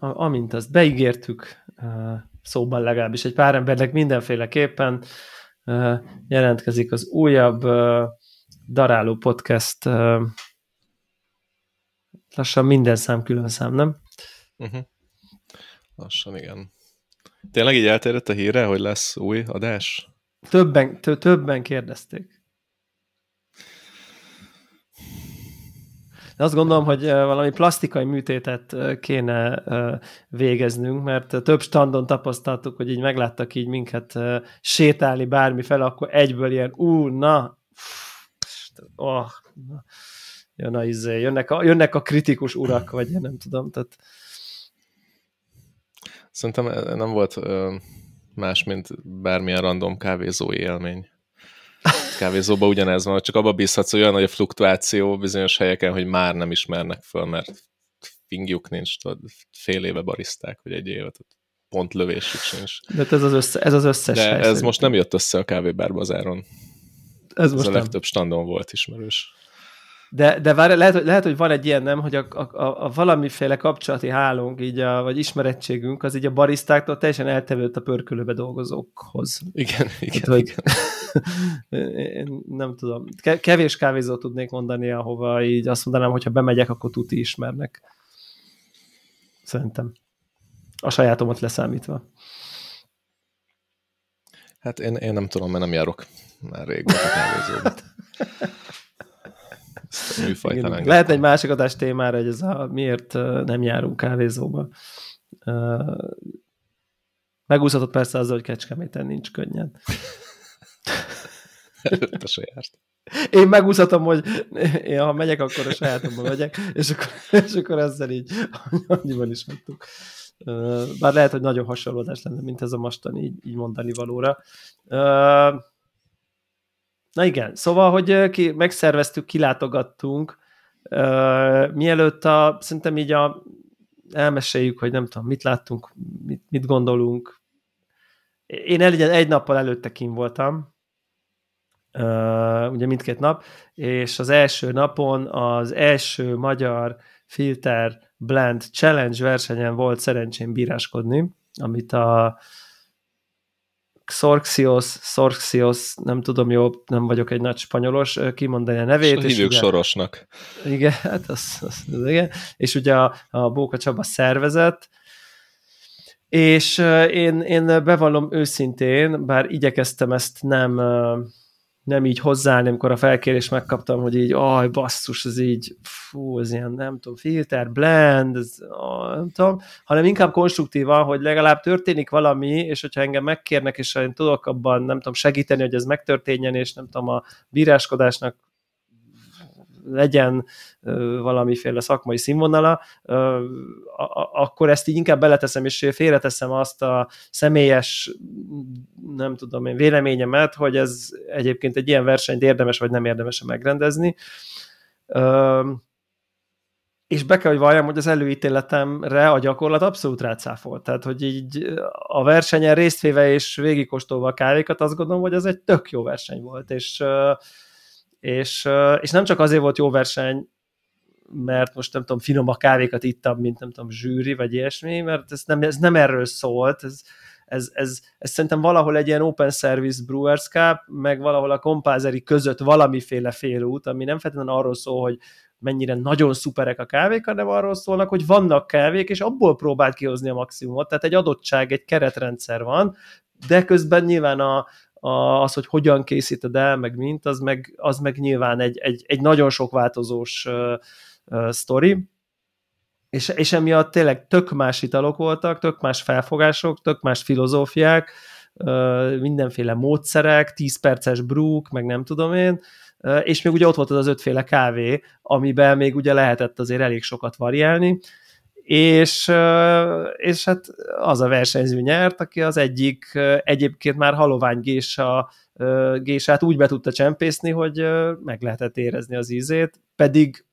amint azt beígértük, szóban legalábbis egy pár embernek mindenféleképpen jelentkezik az újabb Daráló Podcast lassan minden szám külön szám, nem? Uh-huh. Lassan, igen. Tényleg így elterjedt a híre, hogy lesz új adás? Többen, többen kérdezték. De azt gondolom, hogy valami plastikai műtétet kéne végeznünk, mert több standon tapasztaltuk, hogy így megláttak így minket sétálni bármi fel, akkor egyből ilyen, ú, na, oh, na jön a, izé, jönnek, a, jönnek a kritikus urak, vagy én nem tudom, tehát Szerintem nem volt más, mint bármilyen random kávézói élmény. Kávézóban ugyanez van, csak abba bízhatsz, hogy olyan nagy a fluktuáció bizonyos helyeken, hogy már nem ismernek föl, mert fingjuk nincs, tudod, fél éve bariszták, vagy egy évet, pont lövésük sincs. De ez az, össze, ez az összes De ez most nem jött össze a kávébárbazáron. Ez, ez most a nem. legtöbb standon volt ismerős. De, de vár, lehet, hogy, lehet, hogy van egy ilyen nem, hogy a, a, a valamiféle kapcsolati hálónk, így a, vagy ismerettségünk, az így a barisztáktól teljesen eltevődött a pörkölőbe dolgozókhoz. Igen, igen. Hát, hogy, én nem tudom. Kevés kávézót tudnék mondani, ahova így azt mondanám, hogyha bemegyek, akkor tuti ismernek. Szerintem. A sajátomat leszámítva. Hát én, én nem tudom, mert nem járok már régóta kávézóba. Igen, lehet egy másik adás témára, hogy ez a miért nem járunk kávézóba. Megúszhatott persze azzal, hogy Kecskeméten nincs könnyen. Előtte se járt. Én megúszhatom, hogy én, ha megyek, akkor a sajátomban megyek, és akkor, és akkor ezzel így annyiban is hagytuk. Bár lehet, hogy nagyon hasonlódás lenne, mint ez a mostani így, így mondani valóra. Na igen, szóval, hogy ki, megszerveztük, kilátogattunk, mielőtt a, szerintem így a, elmeséljük, hogy nem tudom, mit láttunk, mit, mit gondolunk. Én el, egy nappal előtte kim voltam, uh, ugye mindkét nap, és az első napon az első magyar filter blend challenge versenyen volt szerencsém bíráskodni, amit a Xorxios, Xorxios, nem tudom jó, nem vagyok egy nagy spanyolos, kimondani a nevét. És hívjuk ugye, Sorosnak. Igen, hát az, az, az igen. És ugye a, a Bóka Csaba szervezet, és én, én bevallom őszintén, bár igyekeztem ezt nem nem így hozzáállni, amikor a felkérés megkaptam, hogy így, aj, basszus, ez így, fú, ez ilyen, nem tudom, filter, blend, ez, ó, nem tudom, hanem inkább konstruktívan, hogy legalább történik valami, és hogyha engem megkérnek, és én tudok abban, nem tudom, segíteni, hogy ez megtörténjen, és nem tudom, a bíráskodásnak legyen valamiféle szakmai színvonala, akkor ezt így inkább beleteszem, és félreteszem azt a személyes, nem tudom én, véleményemet, hogy ez egyébként egy ilyen versenyt érdemes vagy nem érdemes megrendezni. És be kell, hogy valljam, hogy az előítéletemre a gyakorlat abszolút rácáfolt. Tehát, hogy így a versenyen résztvéve és végigkóstolva a kávékat, azt gondolom, hogy ez egy tök jó verseny volt, és és, és nem csak azért volt jó verseny, mert most nem tudom, finom a kávékat ittam, mint nem tudom, zsűri, vagy ilyesmi, mert ez nem, ez nem erről szólt, ez, ez, ez, ez szerintem valahol egy ilyen open service Brewers Cup, meg valahol a kompázeri között valamiféle félút, ami nem feltétlenül arról szól, hogy mennyire nagyon szuperek a kávék, hanem arról szólnak, hogy vannak kávék, és abból próbált kihozni a maximumot. Tehát egy adottság, egy keretrendszer van, de közben nyilván a, az, hogy hogyan készíted el, meg mint, az meg, az meg nyilván egy, egy, egy nagyon sok változós uh, sztori, és, és emiatt tényleg tök más italok voltak, tök más felfogások, tök más filozófiák, mindenféle módszerek, 10 perces brúk, meg nem tudom én, és még ugye ott volt az az ötféle kávé, amiben még ugye lehetett azért elég sokat variálni, és, és hát az a versenyző nyert, aki az egyik egyébként már halovány gésa, gésát úgy be tudta csempészni, hogy meg lehetett érezni az ízét, pedig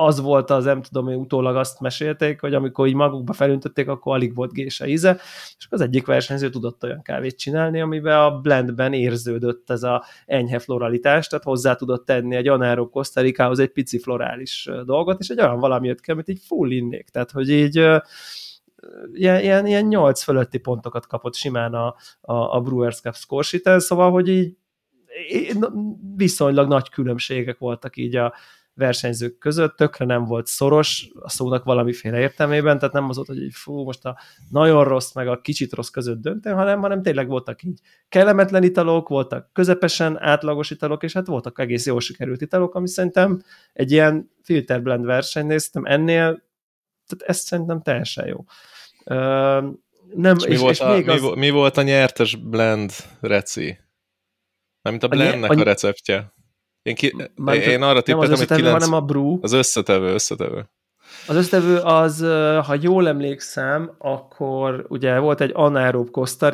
az volt az, nem tudom, hogy utólag azt mesélték, hogy amikor így magukba felöntötték, akkor alig volt gése íze, és az egyik versenyző tudott olyan kávét csinálni, amiben a blendben érződött ez a enyhe floralitás, tehát hozzá tudott tenni egy anaerob kosztarikához egy pici florális dolgot, és egy olyan valami jött ki, amit így full innék, tehát hogy így ilyen, ilyen, ilyen 8 fölötti pontokat kapott simán a, a, a Brewers Cup score szóval, hogy így viszonylag nagy különbségek voltak így a versenyzők között, tökre nem volt szoros a szónak valamiféle értelmében, tehát nem az volt, hogy így, fú, most a nagyon rossz meg a kicsit rossz között döntő, hanem, hanem tényleg voltak így kellemetlen italok, voltak közepesen átlagos italok, és hát voltak egész jól sikerült italok, ami szerintem egy ilyen filter blend verseny néztem ennél, tehát ez szerintem teljesen jó. Nem, és, és, mi, volt és a, még az... mi, mi volt a nyertes blend reci? Mármint a blendnek a, a, a receptje. Én, ki, én, én arra tippeltem, hogy 9... hanem a brew. Az összetevő, összetevő. Az összetevő az, ha jól emlékszem, akkor ugye volt egy anaerob Costa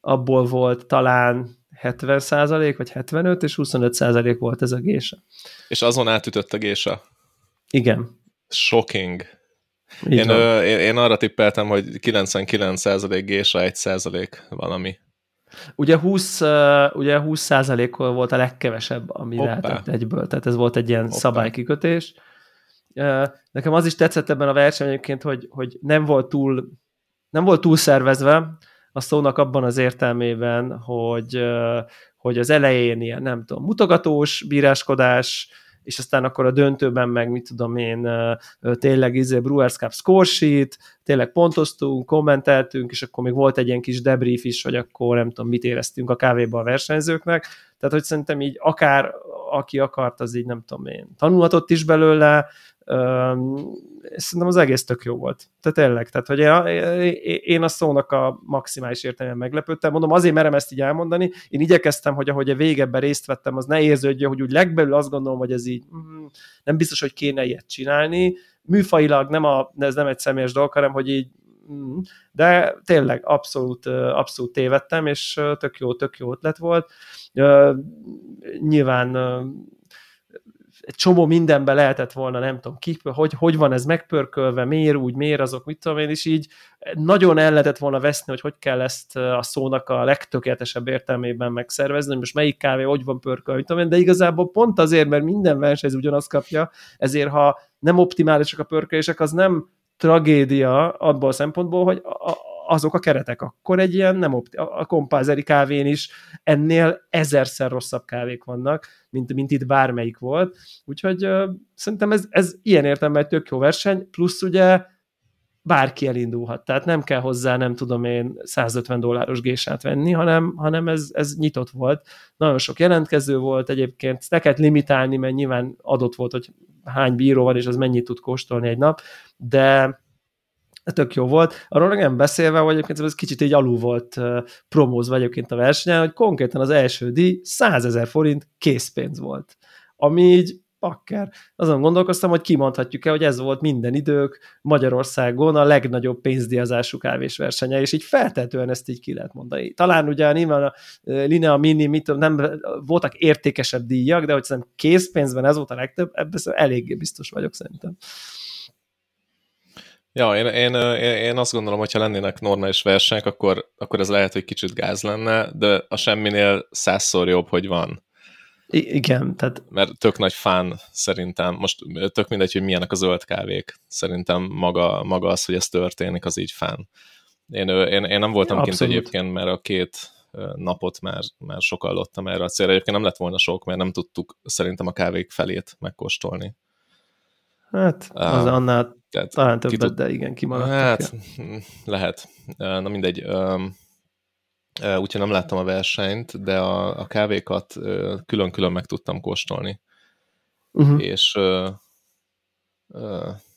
abból volt talán 70 százalék, vagy 75, és 25 százalék volt ez a gésa. És azon átütött a gésa? Igen. Shocking. én, ö, én, én arra tippeltem, hogy 99 százalék gésa, 1 százalék valami. Ugye 20, uh, ugye 20 kor volt a legkevesebb, ami Hoppá. lehetett egyből, tehát ez volt egy ilyen Hoppá. szabálykikötés. Nekem az is tetszett ebben a versenyen egyébként, hogy, hogy nem volt túl nem volt túl szervezve a szónak abban az értelmében, hogy, hogy az elején ilyen, nem tudom, mutogatós bíráskodás, és aztán akkor a döntőben meg, mit tudom én, tényleg izé Brewers Cup score sheet, tényleg pontoztunk, kommenteltünk, és akkor még volt egy ilyen kis debrief is, hogy akkor nem tudom, mit éreztünk a kávéba a versenyzőknek, tehát hogy szerintem így akár aki akart, az így nem tudom én, tanulhatott is belőle, szerintem az egész tök jó volt. Tehát tényleg, tehát hogy én a szónak a maximális értelemben meglepődtem. Mondom, azért merem ezt így elmondani. Én igyekeztem, hogy ahogy a végebben részt vettem, az ne érződjön, hogy úgy legbelül azt gondolom, hogy ez így mm, nem biztos, hogy kéne ilyet csinálni. Műfailag nem a, ez nem egy személyes dolog, hanem hogy így mm, de tényleg abszolút, abszolút tévedtem, és tök jó, tök jó ötlet volt. Nyilván egy csomó mindenbe lehetett volna, nem tudom, ki, hogy, hogy van ez megpörkölve, miért úgy, miért azok, mit tudom én, és így nagyon el lehetett volna veszni, hogy hogy kell ezt a szónak a legtökéletesebb értelmében megszervezni, hogy most melyik kávé hogy van pörkölve, mit tudom én, de igazából pont azért, mert minden versenyző ugyanazt kapja, ezért ha nem optimálisak a pörkölések, az nem tragédia abból a szempontból, hogy a, azok a keretek. Akkor egy ilyen nem opti- a kompázeri kávén is ennél ezerszer rosszabb kávék vannak, mint, mint itt bármelyik volt. Úgyhogy uh, szerintem ez, ez ilyen értelemben egy tök jó verseny, plusz ugye bárki elindulhat, tehát nem kell hozzá, nem tudom én, 150 dolláros gésát venni, hanem, hanem ez, ez nyitott volt. Nagyon sok jelentkező volt egyébként, ne kellett limitálni, mert nyilván adott volt, hogy hány bíró van, és az mennyit tud kóstolni egy nap, de tök jó volt. Arról nem beszélve, hogy egyébként ez kicsit így alul volt promózva egyébként a versenyen, hogy konkrétan az első díj 100 ezer forint készpénz volt. Ami így pakker. Azon gondolkoztam, hogy kimondhatjuk-e, hogy ez volt minden idők Magyarországon a legnagyobb pénzdíjazású kávésversenye, és így feltetően ezt így ki lehet mondani. Talán ugye nyilván a Linea Mini, mit, nem voltak értékesebb díjak, de hogy szerintem készpénzben ez volt a legtöbb, ebben eléggé biztos vagyok szerintem. Ja, én, én, én azt gondolom, hogyha lennének normális versenyek, akkor, akkor ez lehet, hogy kicsit gáz lenne, de a semminél százszor jobb, hogy van. I- igen, tehát... Mert tök nagy fán szerintem, most tök mindegy, hogy milyenek a zöld kávék, szerintem maga, maga az, hogy ez történik, az így fán. Én, én, én nem voltam ja, kint egyébként, mert a két napot már, már sokallottam erre a célra. Egyébként nem lett volna sok, mert nem tudtuk szerintem a kávék felét megkóstolni. Hát, az uh, annál tehát talán többet, tud... de igen, kimaradtak. Hát, ja. lehet. Na mindegy. Úgyhogy nem láttam a versenyt, de a, a kávékat külön-külön meg tudtam kóstolni. Uh-huh. És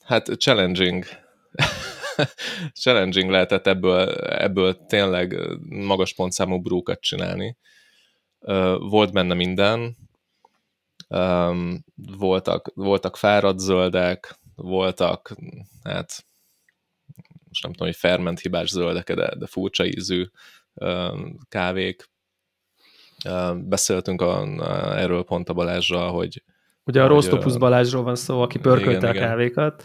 hát challenging. challenging lehetett ebből, ebből tényleg magas pontszámú brúkat csinálni. Volt benne minden, um, voltak, voltak fáradt zöldek, voltak, hát most nem tudom, hogy ferment hibás zöldek, de, de furcsa ízű um, kávék. Um, beszéltünk a, a, erről pont a Balázsra, hogy, Ugye a Rostopus Balázsról van szó, aki pörkölte igen, a kávékat.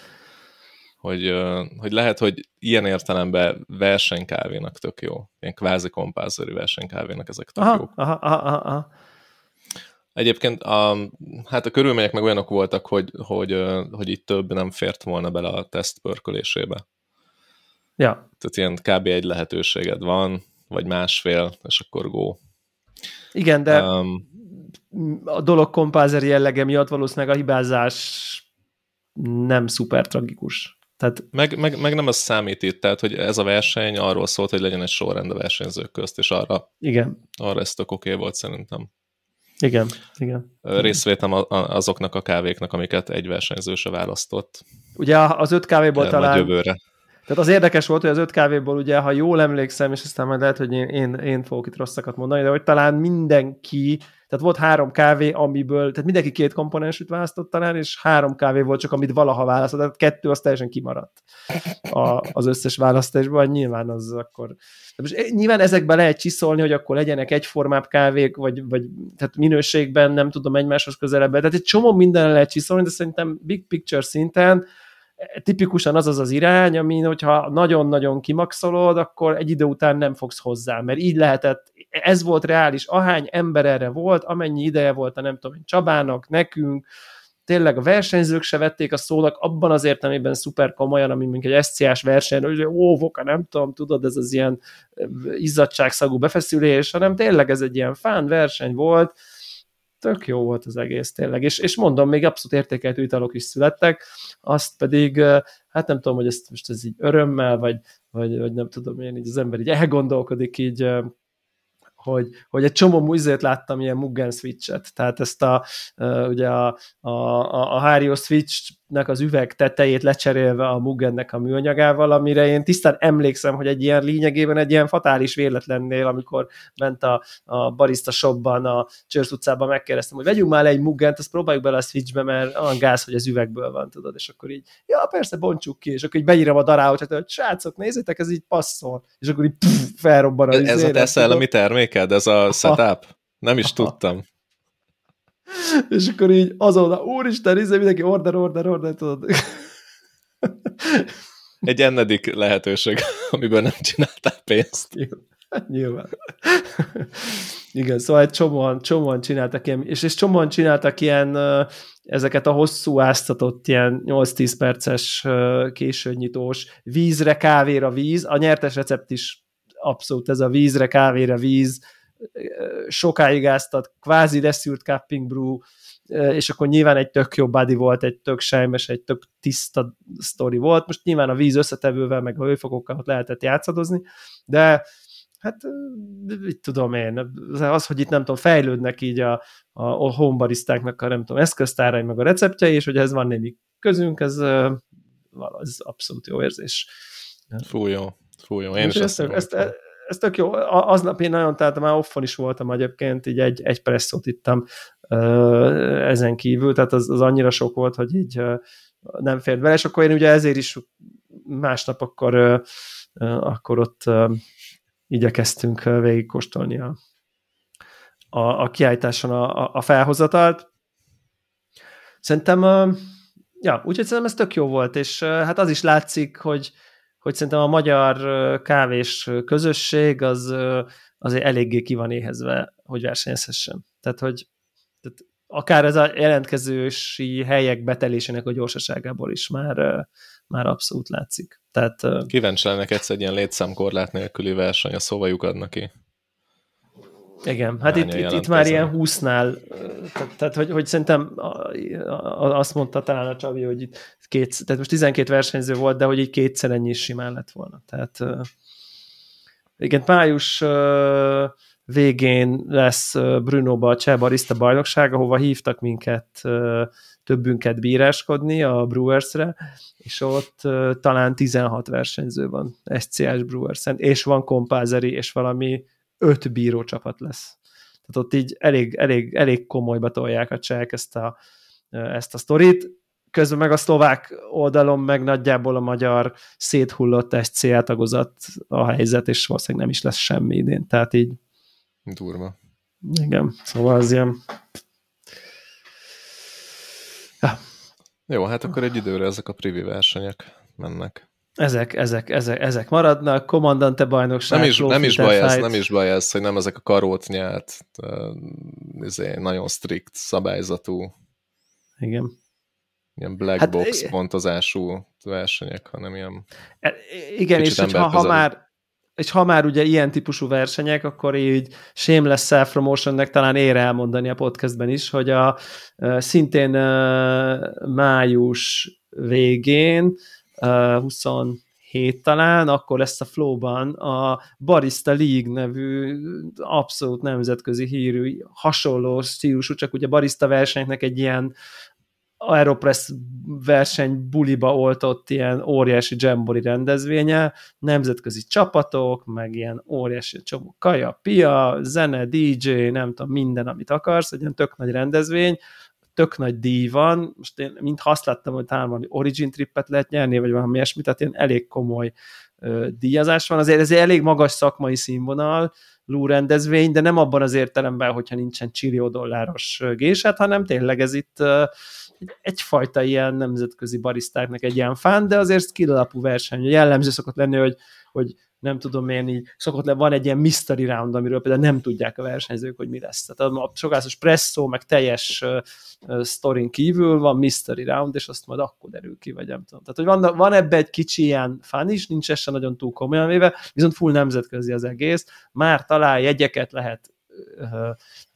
Hogy, hogy lehet, hogy ilyen értelemben versenykávénak tök jó. Ilyen kvázi kompázori versenykávénak ezek tök aha, jók. Aha, aha, aha. Egyébként a, hát a körülmények meg olyanok voltak, hogy, hogy, hogy itt több nem fért volna bele a teszt pörkölésébe. Ja. Tehát ilyen kb. egy lehetőséged van, vagy másfél, és akkor go. Igen, de um, a dolog kompázer jellege miatt valószínűleg a hibázás nem szuper tragikus. Tehát... Meg, meg, meg nem az számít itt, tehát hogy ez a verseny arról szólt, hogy legyen egy sorrend a versenyzők közt, és arra, Igen. arra ez tök oké okay volt szerintem. Igen, igen. Részvétem azoknak a kávéknak, amiket egy versenyző se választott. Ugye az öt kávéból El, talán... Jövőre. Tehát az érdekes volt, hogy az öt kávéból ugye, ha jól emlékszem, és aztán majd lehet, hogy én, én, én fogok itt rosszakat mondani, de hogy talán mindenki, tehát volt három kávé, amiből, tehát mindenki két komponensűt választott talán, és három kávé volt csak, amit valaha választott, tehát kettő az teljesen kimaradt a, az összes választásban, nyilván az akkor... Most eh, nyilván ezekbe lehet csiszolni, hogy akkor legyenek egyformább kávék, vagy, vagy tehát minőségben nem tudom egymáshoz közelebb. Tehát egy csomó minden lehet csiszolni, de szerintem big picture szinten tipikusan az az az irány, ami, hogyha nagyon-nagyon kimaxolod, akkor egy idő után nem fogsz hozzá, mert így lehetett, ez volt reális, ahány ember erre volt, amennyi ideje volt a nem tudom Csabának, nekünk, tényleg a versenyzők se vették a szónak abban az értelmében szuper komolyan, ami mint egy SCS verseny, hogy ó, voka, nem tudom, tudod, ez az ilyen izzadságszagú befeszülés, hanem tényleg ez egy ilyen fán verseny volt, tök jó volt az egész tényleg, és, és mondom, még abszolút értékeltő italok is születtek, azt pedig, hát nem tudom, hogy ezt most ez így örömmel, vagy, vagy, vagy nem tudom én, így az ember így elgondolkodik így hogy, hogy egy csomó műzét láttam ilyen Mugen switchet, tehát ezt a, ugye a, a, a Hario switchnek az üveg tetejét lecserélve a Mugennek a műanyagával, amire én tisztán emlékszem, hogy egy ilyen lényegében egy ilyen fatális véletlennél, amikor ment a, a barista shopban, a Csörsz utcában megkérdeztem, hogy vegyünk már egy Mugent, azt próbáljuk bele a switchbe, mert olyan gáz, hogy az üvegből van, tudod, és akkor így, ja, persze, bontsuk ki, és akkor így beírom a daráot, hogy srácok, nézzétek, ez így passzol, és akkor így pff, felrobban a Ez a te szellemi terméked, ez a setup? Nem is tudtam. És akkor így azonnal, úristen, izé, mindenki order, order, order, tudod. Egy ennedik lehetőség, amiből nem csináltál pénzt. Nyilván. Igen, szóval egy csomóan, csomóan csináltak ilyen, és, és csomóan csináltak ilyen ezeket a hosszú áztatott ilyen 8-10 perces későnyitós vízre, kávéra víz. A nyertes recept is abszolút ez a vízre, kávéra víz, sokáig áztat, kvázi leszűrt cupping brew, és akkor nyilván egy tök jó body volt, egy tök sejmes, egy tök tiszta sztori volt. Most nyilván a víz összetevővel, meg a hőfokokkal ott lehetett játszadozni, de hát mit tudom én, az, hogy itt nem tudom, fejlődnek így a, a, a homebarisztáknak a nem tudom, eszköztárai, meg a receptjei, és hogy ez van némi közünk, ez, ez abszolút jó érzés. Fú, jó. Fú, jó. Én is ezt, ezt, ezt, ez tök jó. Aznap én nagyon, tehát már offon is voltam egyébként, így egy, egy presszót ittam ezen kívül, tehát az, az annyira sok volt, hogy így nem fért bele, és akkor én ugye ezért is másnap akkor, akkor ott igyekeztünk végigkóstolni a, a, a kiállításon a, a felhozatalt. Szerintem, ja, úgyhogy szerintem ez tök jó volt, és hát az is látszik, hogy, hogy szerintem a magyar kávés közösség az azért eléggé ki van éhezve, hogy versenyezhessen. Tehát, hogy tehát akár ez a jelentkezősi helyek betelésének a gyorsaságából is már, már abszolút látszik. Tehát, Kíváncsi lennek egyszer egy ilyen létszamkorlát nélküli verseny, a szóvajuk adnak ki. Igen, hát itt, itt, itt már ilyen 20-nál, tehát, tehát hogy, hogy szerintem azt mondta talán a Csabi, hogy itt két, tehát most 12 versenyző volt, de hogy így kétszer ennyi is simán lett volna. Tehát igen, május végén lesz Brunóba a Cseh Barista bajnokság, ahova hívtak minket többünket bíráskodni a Brewersre, és ott talán 16 versenyző van SCS Brewers-en, és van kompázeri, és valami öt bírócsapat lesz. Tehát ott így elég, elég, elég komolyba tolják a csehek ezt a, ezt a sztorit. Közben meg a szlovák oldalon meg nagyjából a magyar széthullott SCL tagozat a helyzet, és valószínűleg nem is lesz semmi idén. Tehát így... Durva. Igen, szóval az ilyen Jó, hát akkor egy időre ezek a privi versenyek mennek. Ezek, ezek, ezek, ezek maradnak, kommandante bajnokság, nem is, nem is baj ez, nem is baj ez, hogy nem ezek a karót nyert, uh, nagyon strikt szabályzatú igen. Ilyen black hát, box pontozású versenyek, hanem ilyen e, Igen, és ha, ha már és ha már ugye ilyen típusú versenyek, akkor így shameless self-promotionnek talán ér elmondani a podcastben is, hogy a szintén május végén, 27 talán, akkor lesz a Flow-ban a Barista League nevű abszolút nemzetközi hírű, hasonló stílusú, csak ugye barista versenynek egy ilyen Aeropress verseny buliba oltott ilyen óriási jambori rendezvénye, nemzetközi csapatok, meg ilyen óriási csomó kaja, pia, zene, DJ, nem tudom, minden, amit akarsz, egy ilyen tök nagy rendezvény, tök nagy díj van, most én mintha azt láttam, hogy valami Origin trippet lehet nyerni, vagy valami ilyesmit, tehát ilyen elég komoly ö, díjazás van, azért ez egy elég magas szakmai színvonal, lú rendezvény, de nem abban az értelemben, hogyha nincsen csillió dolláros géset, hanem tényleg ez itt egyfajta ilyen nemzetközi barisztáknak egy ilyen fán, de azért skill alapú verseny. Jellemző szokott lenni, hogy, hogy nem tudom én így, szokott le, van egy ilyen mystery round, amiről például nem tudják a versenyzők, hogy mi lesz. Tehát a sokászos presszó, meg teljes uh, sztorin kívül van mystery round, és azt majd akkor derül ki, vagy nem tudom. Tehát, hogy van, van ebbe egy kicsi ilyen fan is, nincs ez sem nagyon túl komolyan véve, viszont full nemzetközi az egész. Már talán jegyeket lehet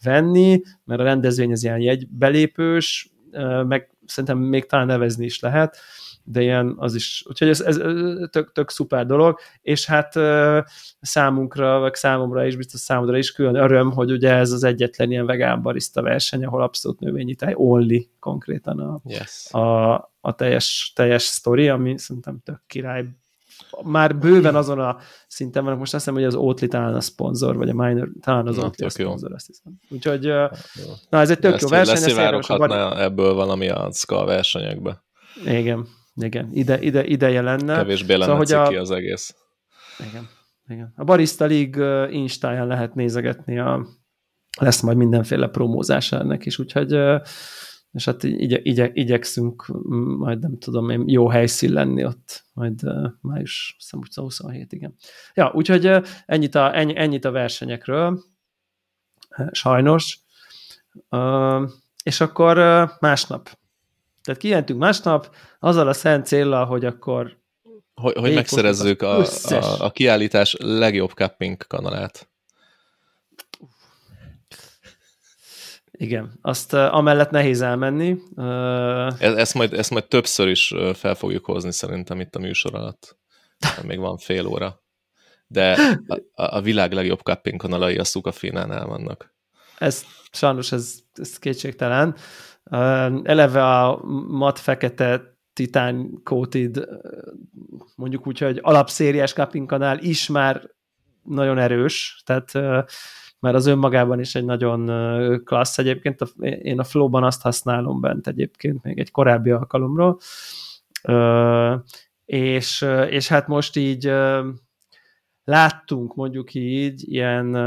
venni, mert a rendezvény az ilyen jegybelépős, meg szerintem még talán nevezni is lehet, de ilyen az is, úgyhogy ez, ez tök, tök szuper dolog, és hát számunkra, vagy számomra is, biztos számodra is külön öröm, hogy ugye ez az egyetlen ilyen vegán barista verseny, ahol abszolút növényi tej, only konkrétan a, yes. a, a teljes, teljes sztori, ami szerintem tök király már bőven azon a szinten vannak, most azt hiszem, hogy az Oatly talán a szponzor, vagy a Minor, talán az Oatly a szponzor, azt hiszem. Úgyhogy, na ez egy tök jó verseny. Leszivároghatna ebből valami a SKA versenyekbe. Igen, igen, ide, ide, ideje lenne. Kevésbé lenne szóval, a, az egész. Igen, igen. A Barista League Instáján lehet nézegetni a lesz majd mindenféle promózása ennek is, úgyhogy és hát igye, igye, igyekszünk majd nem tudom én jó helyszín lenni ott, majd uh, május 27, igen. Ja, úgyhogy uh, ennyit, a, ennyi, ennyit a versenyekről, sajnos. Uh, és akkor uh, másnap. Tehát kijelentünk másnap, azzal a szent célral, hogy akkor hogy, hogy megszerezzük a, a, a kiállítás legjobb cupping kanalát. Igen, azt amellett nehéz elmenni. E ezt, majd, ezt majd többször is fel fogjuk hozni szerintem itt a műsor alatt. Még van fél óra. De a, a világ legjobb cupping kanalai a Szukafinánál vannak. Ez sajnos ez, ez kétségtelen. Eleve a mat fekete titán coated, mondjuk úgy, hogy alapszériás cupping kanál is már nagyon erős, tehát mert az önmagában is egy nagyon klassz. Egyébként a, én a Flow-ban azt használom bent egyébként még egy korábbi alkalomról, és, és hát most így láttunk mondjuk így ilyen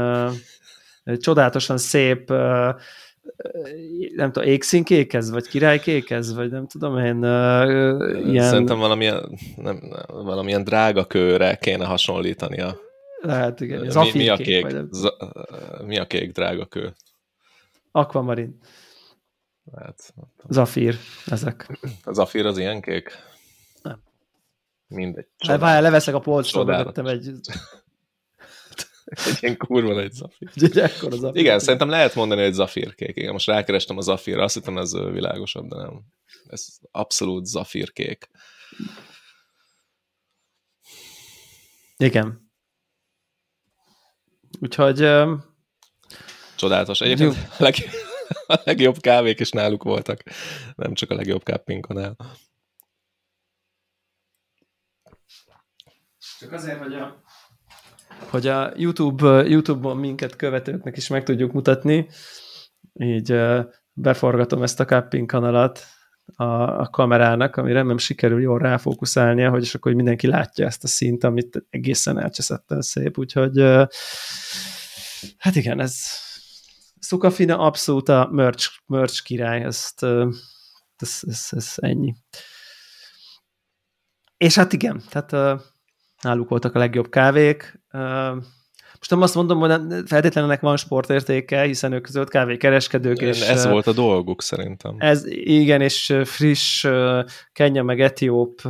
csodálatosan szép nem tudom, égszínkékez, vagy királykékez, vagy nem tudom én, ilyen... Szerintem valamilyen, nem, valamilyen drága kőre kéne hasonlítani a lehet, igen. Mi, mi, a kék, kék mi a kék drága kő? Aquamarin. Lehet. Zafír, ezek. A zafír az ilyen kék? Nem. Mindegy. Le, várjál, leveszek a polcról, vettem egy... egy ilyen kurva nagy zafír. Egy ekkora zafír. Igen, szerintem lehet mondani, hogy zafírkék. Igen, most rákerestem a zafírra, azt hittem ez világosabb, de nem. Ez abszolút zafírkék. Igen. Úgyhogy... Csodálatos. Egyébként a, leg, a legjobb kávék is náluk voltak, nem csak a legjobb kápinkonál. Csak azért, hogy a, hogy a YouTube, YouTube-on minket követőknek is meg tudjuk mutatni, így beforgatom ezt a Cupping kanalat a, a kamerának, amire nem sikerül jól ráfókuszálnia, hogy és akkor hogy mindenki látja ezt a szint, amit egészen elcseszetten szép, úgyhogy hát igen, ez Szukafina abszolút a merch, merch király, ezt ez, ez, ez ennyi. És hát igen, tehát náluk voltak a legjobb kávék. Most nem azt mondom, hogy feltétlenül ennek van sportértéke, hiszen ők zöld kávé kereskedők. És, ez volt a dolguk szerintem. Ez igen, és friss Kenya meg Etióp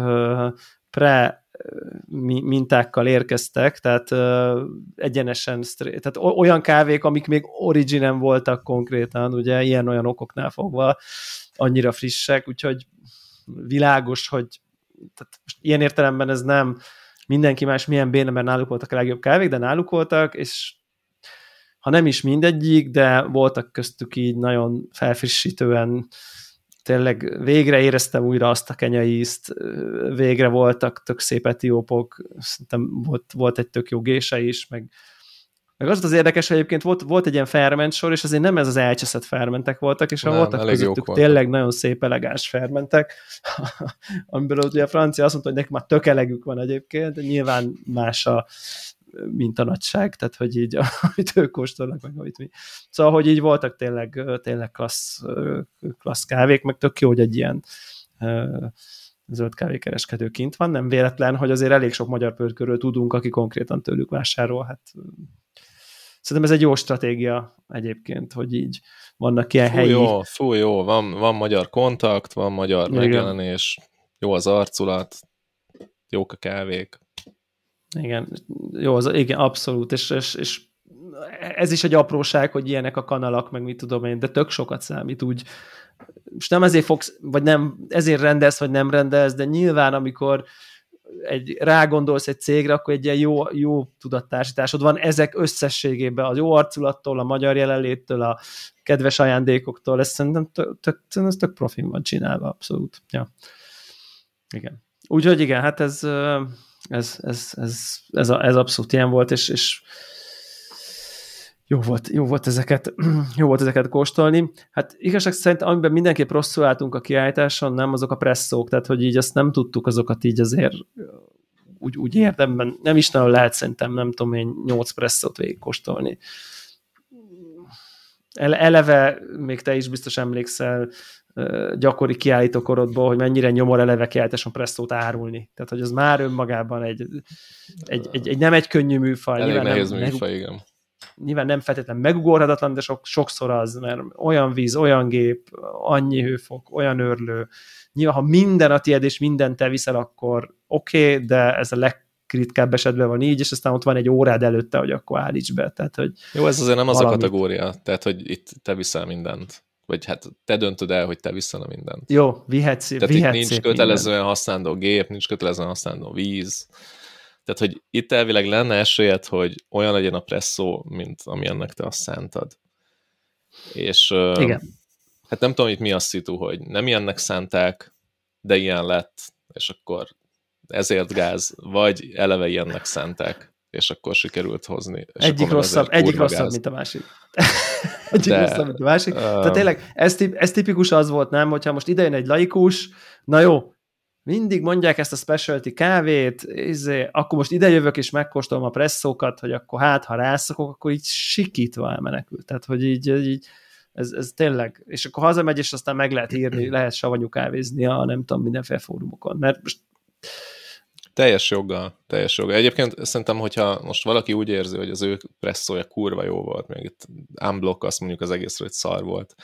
pre mintákkal érkeztek, tehát egyenesen, tehát olyan kávék, amik még originem voltak konkrétan, ugye ilyen-olyan okoknál fogva, annyira frissek, úgyhogy világos, hogy tehát most ilyen értelemben ez nem mindenki más milyen béne, mert náluk voltak a legjobb kávék, de náluk voltak, és ha nem is mindegyik, de voltak köztük így nagyon felfrissítően tényleg végre éreztem újra azt a kenyai ízt, végre voltak tök szép etiópok, szerintem volt, volt egy tök jó gése is, meg meg az az érdekes, hogy egyébként volt, volt egy ilyen ferment sor, és azért nem ez az elcseszett fermentek voltak, és nem, voltak közöttük tényleg nagyon szép elegáns fermentek, amiből ugye a francia azt mondta, hogy neki már tök elegük van egyébként, de nyilván más a mint a nagyság, tehát hogy így, amit ők kóstolnak, meg amit mi. Szóval, hogy így voltak tényleg, tényleg klassz, klassz kávék, meg tök jó, hogy egy ilyen zöld kávékereskedő kint van, nem véletlen, hogy azért elég sok magyar pörkörről tudunk, aki konkrétan tőlük vásárol, hát Szerintem ez egy jó stratégia egyébként, hogy így vannak ilyen fú, helyi... Jó, fú, jó, van, van magyar kontakt, van magyar Igen. megjelenés, jó az arculat, jók a kávék. Igen, jó, az, igen, abszolút, és, és, és ez is egy apróság, hogy ilyenek a kanalak, meg mit tudom én, de tök sokat számít úgy. És nem ezért fogsz, vagy nem, ezért rendelsz, vagy nem rendelsz, de nyilván, amikor egy, rágondolsz egy cégre, akkor egy ilyen jó, jó tudattársításod van ezek összességében, az jó arculattól, a magyar jelenléttől, a kedves ajándékoktól, ez szerintem tök, tök, ez tök profin van csinálva, abszolút. Ja. Igen. Úgyhogy igen, hát ez, ez, ez, ez, ez, ez abszolút ilyen volt, és, és jó volt, jó volt ezeket, jó volt ezeket kóstolni. Hát igazság szerint, amiben mindenképp rosszul álltunk a kiállításon, nem azok a presszók, tehát hogy így azt nem tudtuk azokat így azért úgy, úgy érdemben, nem is nagyon lehet szerintem, nem tudom én, 8 presszót végigkóstolni. Eleve, még te is biztos emlékszel, gyakori kiállítókorodból, hogy mennyire nyomor eleve kiállításon presszót árulni. Tehát, hogy az már önmagában egy, egy, egy, egy nem egy könnyű műfaj. Elég nehéz nem, műfaj, igen nyilván nem feltétlenül megugorhatatlan, de sok, sokszor az, mert olyan víz, olyan gép, annyi hőfok, olyan örlő. Nyilván, ha minden a tiéd, és mindent te viszel, akkor oké, okay, de ez a legritkább esetben van így, és aztán ott van egy órád előtte, hogy akkor állíts be. Tehát, hogy Jó, ez azért nem az valamit... a kategória, tehát, hogy itt te viszel mindent. Vagy hát te döntöd el, hogy te viszel a mindent. Jó, vihetsz, Tehát vihetsz itt nincs kötelezően használandó gép, nincs kötelezően használandó víz, tehát, hogy itt elvileg lenne esélyed, hogy olyan legyen a presszó, mint amilyennek te azt szántad. És Igen. hát nem tudom, itt mi a szitu, hogy nem ilyennek szánták, de ilyen lett, és akkor ezért gáz, vagy eleve ilyennek szánták, és akkor sikerült hozni. És egyik rosszabb, egyik rosszabb, gáz. mint a másik. egyik de, rosszabb, mint a másik. Uh, Tehát tényleg, ez, ez tipikus az volt, nem? Hogyha most idejön egy laikus, na jó, mindig mondják ezt a specialty kávét, izé, akkor most ide jövök és megkóstolom a presszókat, hogy akkor hát, ha rászokok, akkor így sikítva elmenekül. Tehát, hogy így, így ez, ez tényleg, és akkor hazamegy, és aztán meg lehet írni, lehet savanyú kávézni a nem tudom, mindenféle fórumokon, mert most teljes joggal, teljes joggal. Egyébként szerintem, hogyha most valaki úgy érzi, hogy az ő presszója kurva jó volt, még itt unblock azt mondjuk az egészről, hogy szar volt,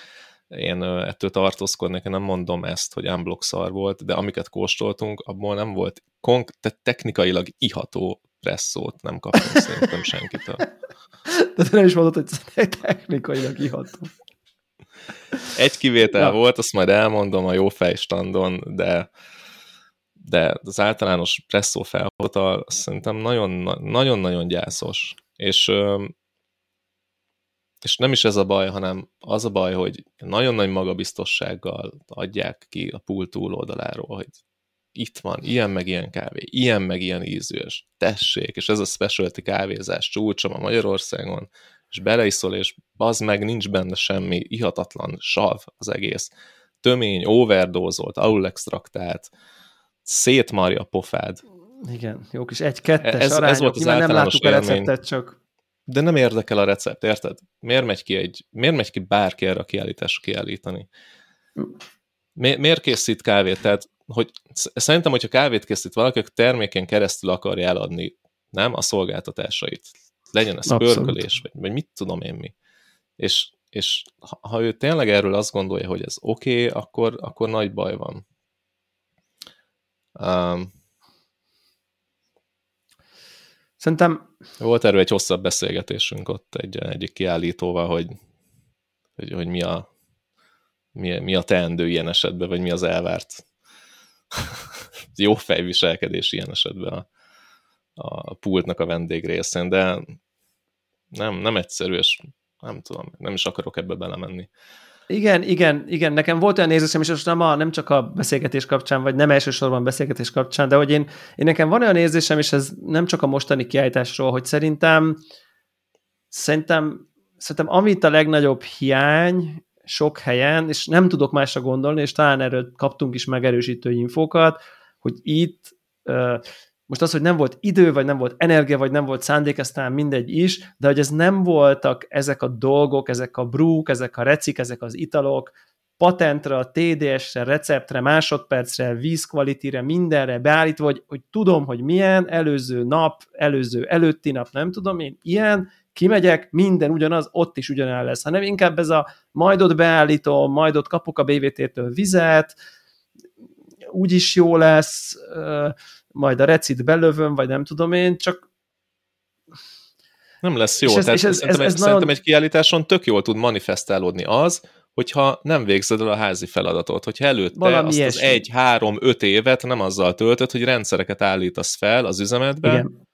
én ettől tartózkodnék, én nem mondom ezt, hogy unblock szar volt, de amiket kóstoltunk, abból nem volt konk- te technikailag iható presszót nem kaptunk szerintem senkitől. De te nem is mondod, hogy technikailag iható. Egy kivétel ja. volt, azt majd elmondom a jó fejstandon, de de az általános presszó felhotal szerintem nagyon-nagyon gyászos. És és nem is ez a baj, hanem az a baj, hogy nagyon nagy magabiztossággal adják ki a pult túloldaláról, hogy itt van, ilyen meg ilyen kávé, ilyen meg ilyen ízűs, tessék, és ez a specialty kávézás csúcsom a Magyarországon, és beleiszol, és az meg nincs benne semmi, ihatatlan sav az egész. Tömény, overdózolt, alulextraktált, szétmarja a pofád. Igen, jó kis egy-kettes ez, arányok. Ez volt az nem láttuk a receptet, csak de nem érdekel a recept, érted? Miért megy ki, egy, miért megy ki bárki erre a kiállításra kiállítani? Mi, miért készít kávét? Tehát, hogy szerintem, hogyha kávét készít valaki, akkor terméken keresztül akarja eladni, nem? A szolgáltatásait. Legyen ez Abszolút. pörkölés, vagy, vagy mit tudom én mi. És, és ha, ő tényleg erről azt gondolja, hogy ez oké, okay, akkor, akkor nagy baj van. Um, Szerintem... Volt erről egy hosszabb beszélgetésünk ott egy, egyik kiállítóval, hogy, hogy, hogy mi, a, mi, mi a teendő ilyen esetben, vagy mi az elvárt jó fejviselkedés ilyen esetben a, a pultnak a vendég részén, de nem, nem egyszerű, és nem tudom, nem is akarok ebbe belemenni. Igen, igen, igen. Nekem volt olyan érzésem, és most nem, a, nem csak a beszélgetés kapcsán, vagy nem elsősorban beszélgetés kapcsán, de hogy én, én nekem van olyan érzésem, és ez nem csak a mostani kiállításról, hogy szerintem szerintem, szerintem amit a legnagyobb hiány sok helyen, és nem tudok másra gondolni, és talán erről kaptunk is megerősítő infókat, hogy itt most az, hogy nem volt idő, vagy nem volt energia, vagy nem volt szándék, aztán mindegy is, de hogy ez nem voltak ezek a dolgok, ezek a brúk, ezek a recik, ezek az italok, patentre, TDS-re, receptre, másodpercre, vízkvalitire, mindenre beállítva, hogy, hogy tudom, hogy milyen, előző nap, előző előtti nap, nem tudom én, ilyen, kimegyek, minden ugyanaz, ott is ugyanaz lesz, hanem inkább ez a majd ott beállítom, majd ott kapok a BVT-től vizet, úgyis jó lesz, majd a recit belövöm, vagy nem tudom én, csak nem lesz jó. És ez, Tehát és ez, szerintem, ez, ez szerintem nagyon... egy kiállításon tök jól tud manifestálódni az, hogyha nem végzed el a házi feladatot, hogyha előtte Valami azt ilyesmi. az egy, három, öt évet nem azzal töltött, hogy rendszereket állítasz fel az üzemetbe, Igen.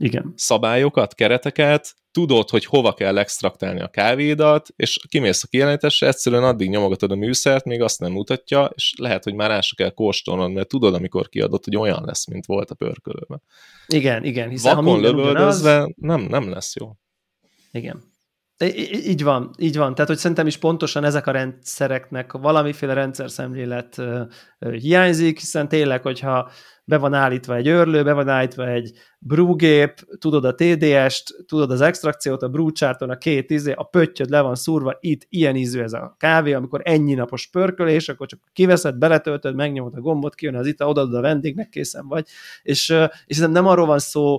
Igen. szabályokat, kereteket, tudod, hogy hova kell extraktálni a kávédat, és kimész a kijelenítésre, egyszerűen addig nyomogatod a műszert, még azt nem mutatja, és lehet, hogy már ásra kell kóstolnod, mert tudod, amikor kiadott, hogy olyan lesz, mint volt a pörkölőben. Igen, igen. Hiszen Vakon ha lövöldözve ugyanaz... nem, nem lesz jó. Igen. Így van, így van. Tehát, hogy szerintem is pontosan ezek a rendszereknek valamiféle rendszer szemlélet hiányzik, hiszen tényleg, hogyha be van állítva egy őrlő, be van állítva egy brúgép, tudod a TDS-t, tudod az extrakciót, a brúcsárton, a két izé, a pöttyöd le van szúrva, itt ilyen ízű ez a kávé, amikor ennyi napos pörkölés, akkor csak kiveszed, beletöltöd, megnyomod a gombot, kijön az itt, odaadod a vendégnek, készen vagy. És, és nem arról van szó,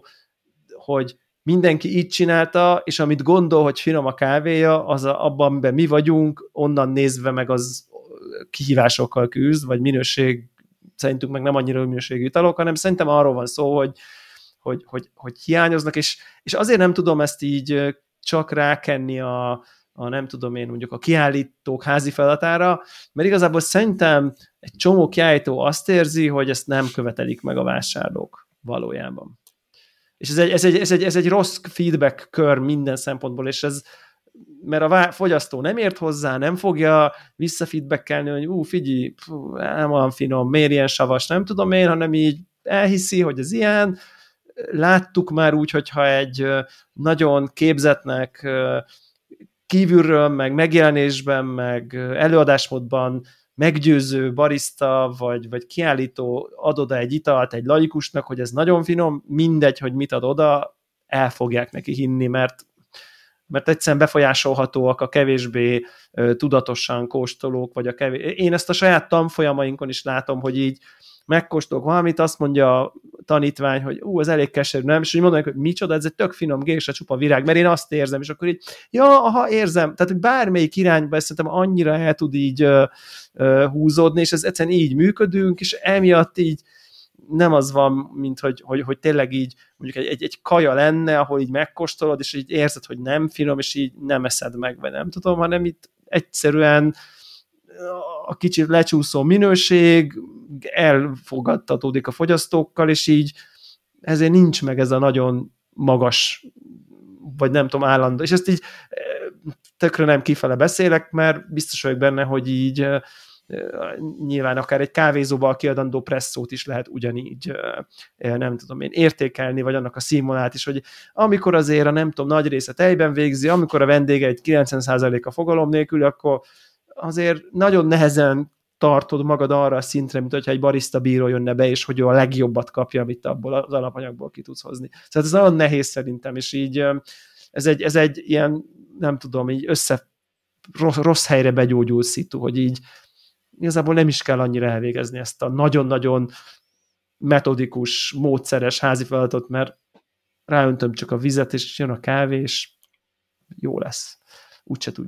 hogy mindenki így csinálta, és amit gondol, hogy finom a kávéja, az abban, amiben mi vagyunk, onnan nézve meg az kihívásokkal küzd, vagy minőség szerintünk meg nem annyira minőségű italok, hanem szerintem arról van szó, hogy, hogy, hogy, hogy hiányoznak, és, és azért nem tudom ezt így csak rákenni a, a nem tudom én mondjuk a kiállítók házi feladatára, mert igazából szerintem egy csomó kiállító azt érzi, hogy ezt nem követelik meg a vásárlók valójában. És ez egy, ez egy, ez egy, ez egy rossz feedback kör minden szempontból, és ez, mert a fogyasztó nem ért hozzá, nem fogja visszafeedbackelni, hogy ú, figyelj, fú, nem olyan finom, miért ilyen savas, nem tudom én, hanem így elhiszi, hogy ez ilyen, láttuk már úgy, hogyha egy nagyon képzetnek kívülről, meg megjelenésben, meg előadásmódban meggyőző barista, vagy, vagy kiállító ad oda egy italt egy laikusnak, hogy ez nagyon finom, mindegy, hogy mit ad oda, el fogják neki hinni, mert mert egyszerűen befolyásolhatóak a kevésbé tudatosan kóstolók, vagy a kevés... Én ezt a saját tanfolyamainkon is látom, hogy így megkóstolok valamit, azt mondja tanítvány, hogy ú, ez elég keserű, nem? És úgy mondanak, hogy micsoda, ez egy tök finom a csupa virág, mert én azt érzem, és akkor így, ja, aha, érzem. Tehát, hogy bármelyik irányba ezt szerintem annyira el tud így uh, uh, húzódni, és ez egyszerűen így működünk, és emiatt így nem az van, mint hogy, hogy, hogy tényleg így mondjuk egy, egy, egy kaja lenne, ahol így megkóstolod, és így érzed, hogy nem finom, és így nem eszed meg, vagy nem tudom, hanem itt egyszerűen a kicsit lecsúszó minőség elfogadtatódik a fogyasztókkal, és így ezért nincs meg ez a nagyon magas, vagy nem tudom, állandó. És ezt így tökre nem kifele beszélek, mert biztos vagyok benne, hogy így nyilván akár egy kávézóba kiadandó presszót is lehet ugyanígy, nem tudom én, értékelni, vagy annak a színvonalát is, hogy amikor azért a nem tudom, nagy része tejben végzi, amikor a vendége egy 90%-a fogalom nélkül, akkor azért nagyon nehezen tartod magad arra a szintre, mint hogyha egy barista bíró jönne be, és hogy ő a legjobbat kapja, amit abból az alapanyagból ki tudsz hozni. Szóval ez nagyon nehéz szerintem, és így ez egy, ez egy ilyen, nem tudom, így össze rossz, rossz helyre begyógyult szitu, hogy így igazából nem is kell annyira elvégezni ezt a nagyon-nagyon metodikus, módszeres házi feladatot, mert ráöntöm csak a vizet, és jön a kávé, és jó lesz. Úgyse tud.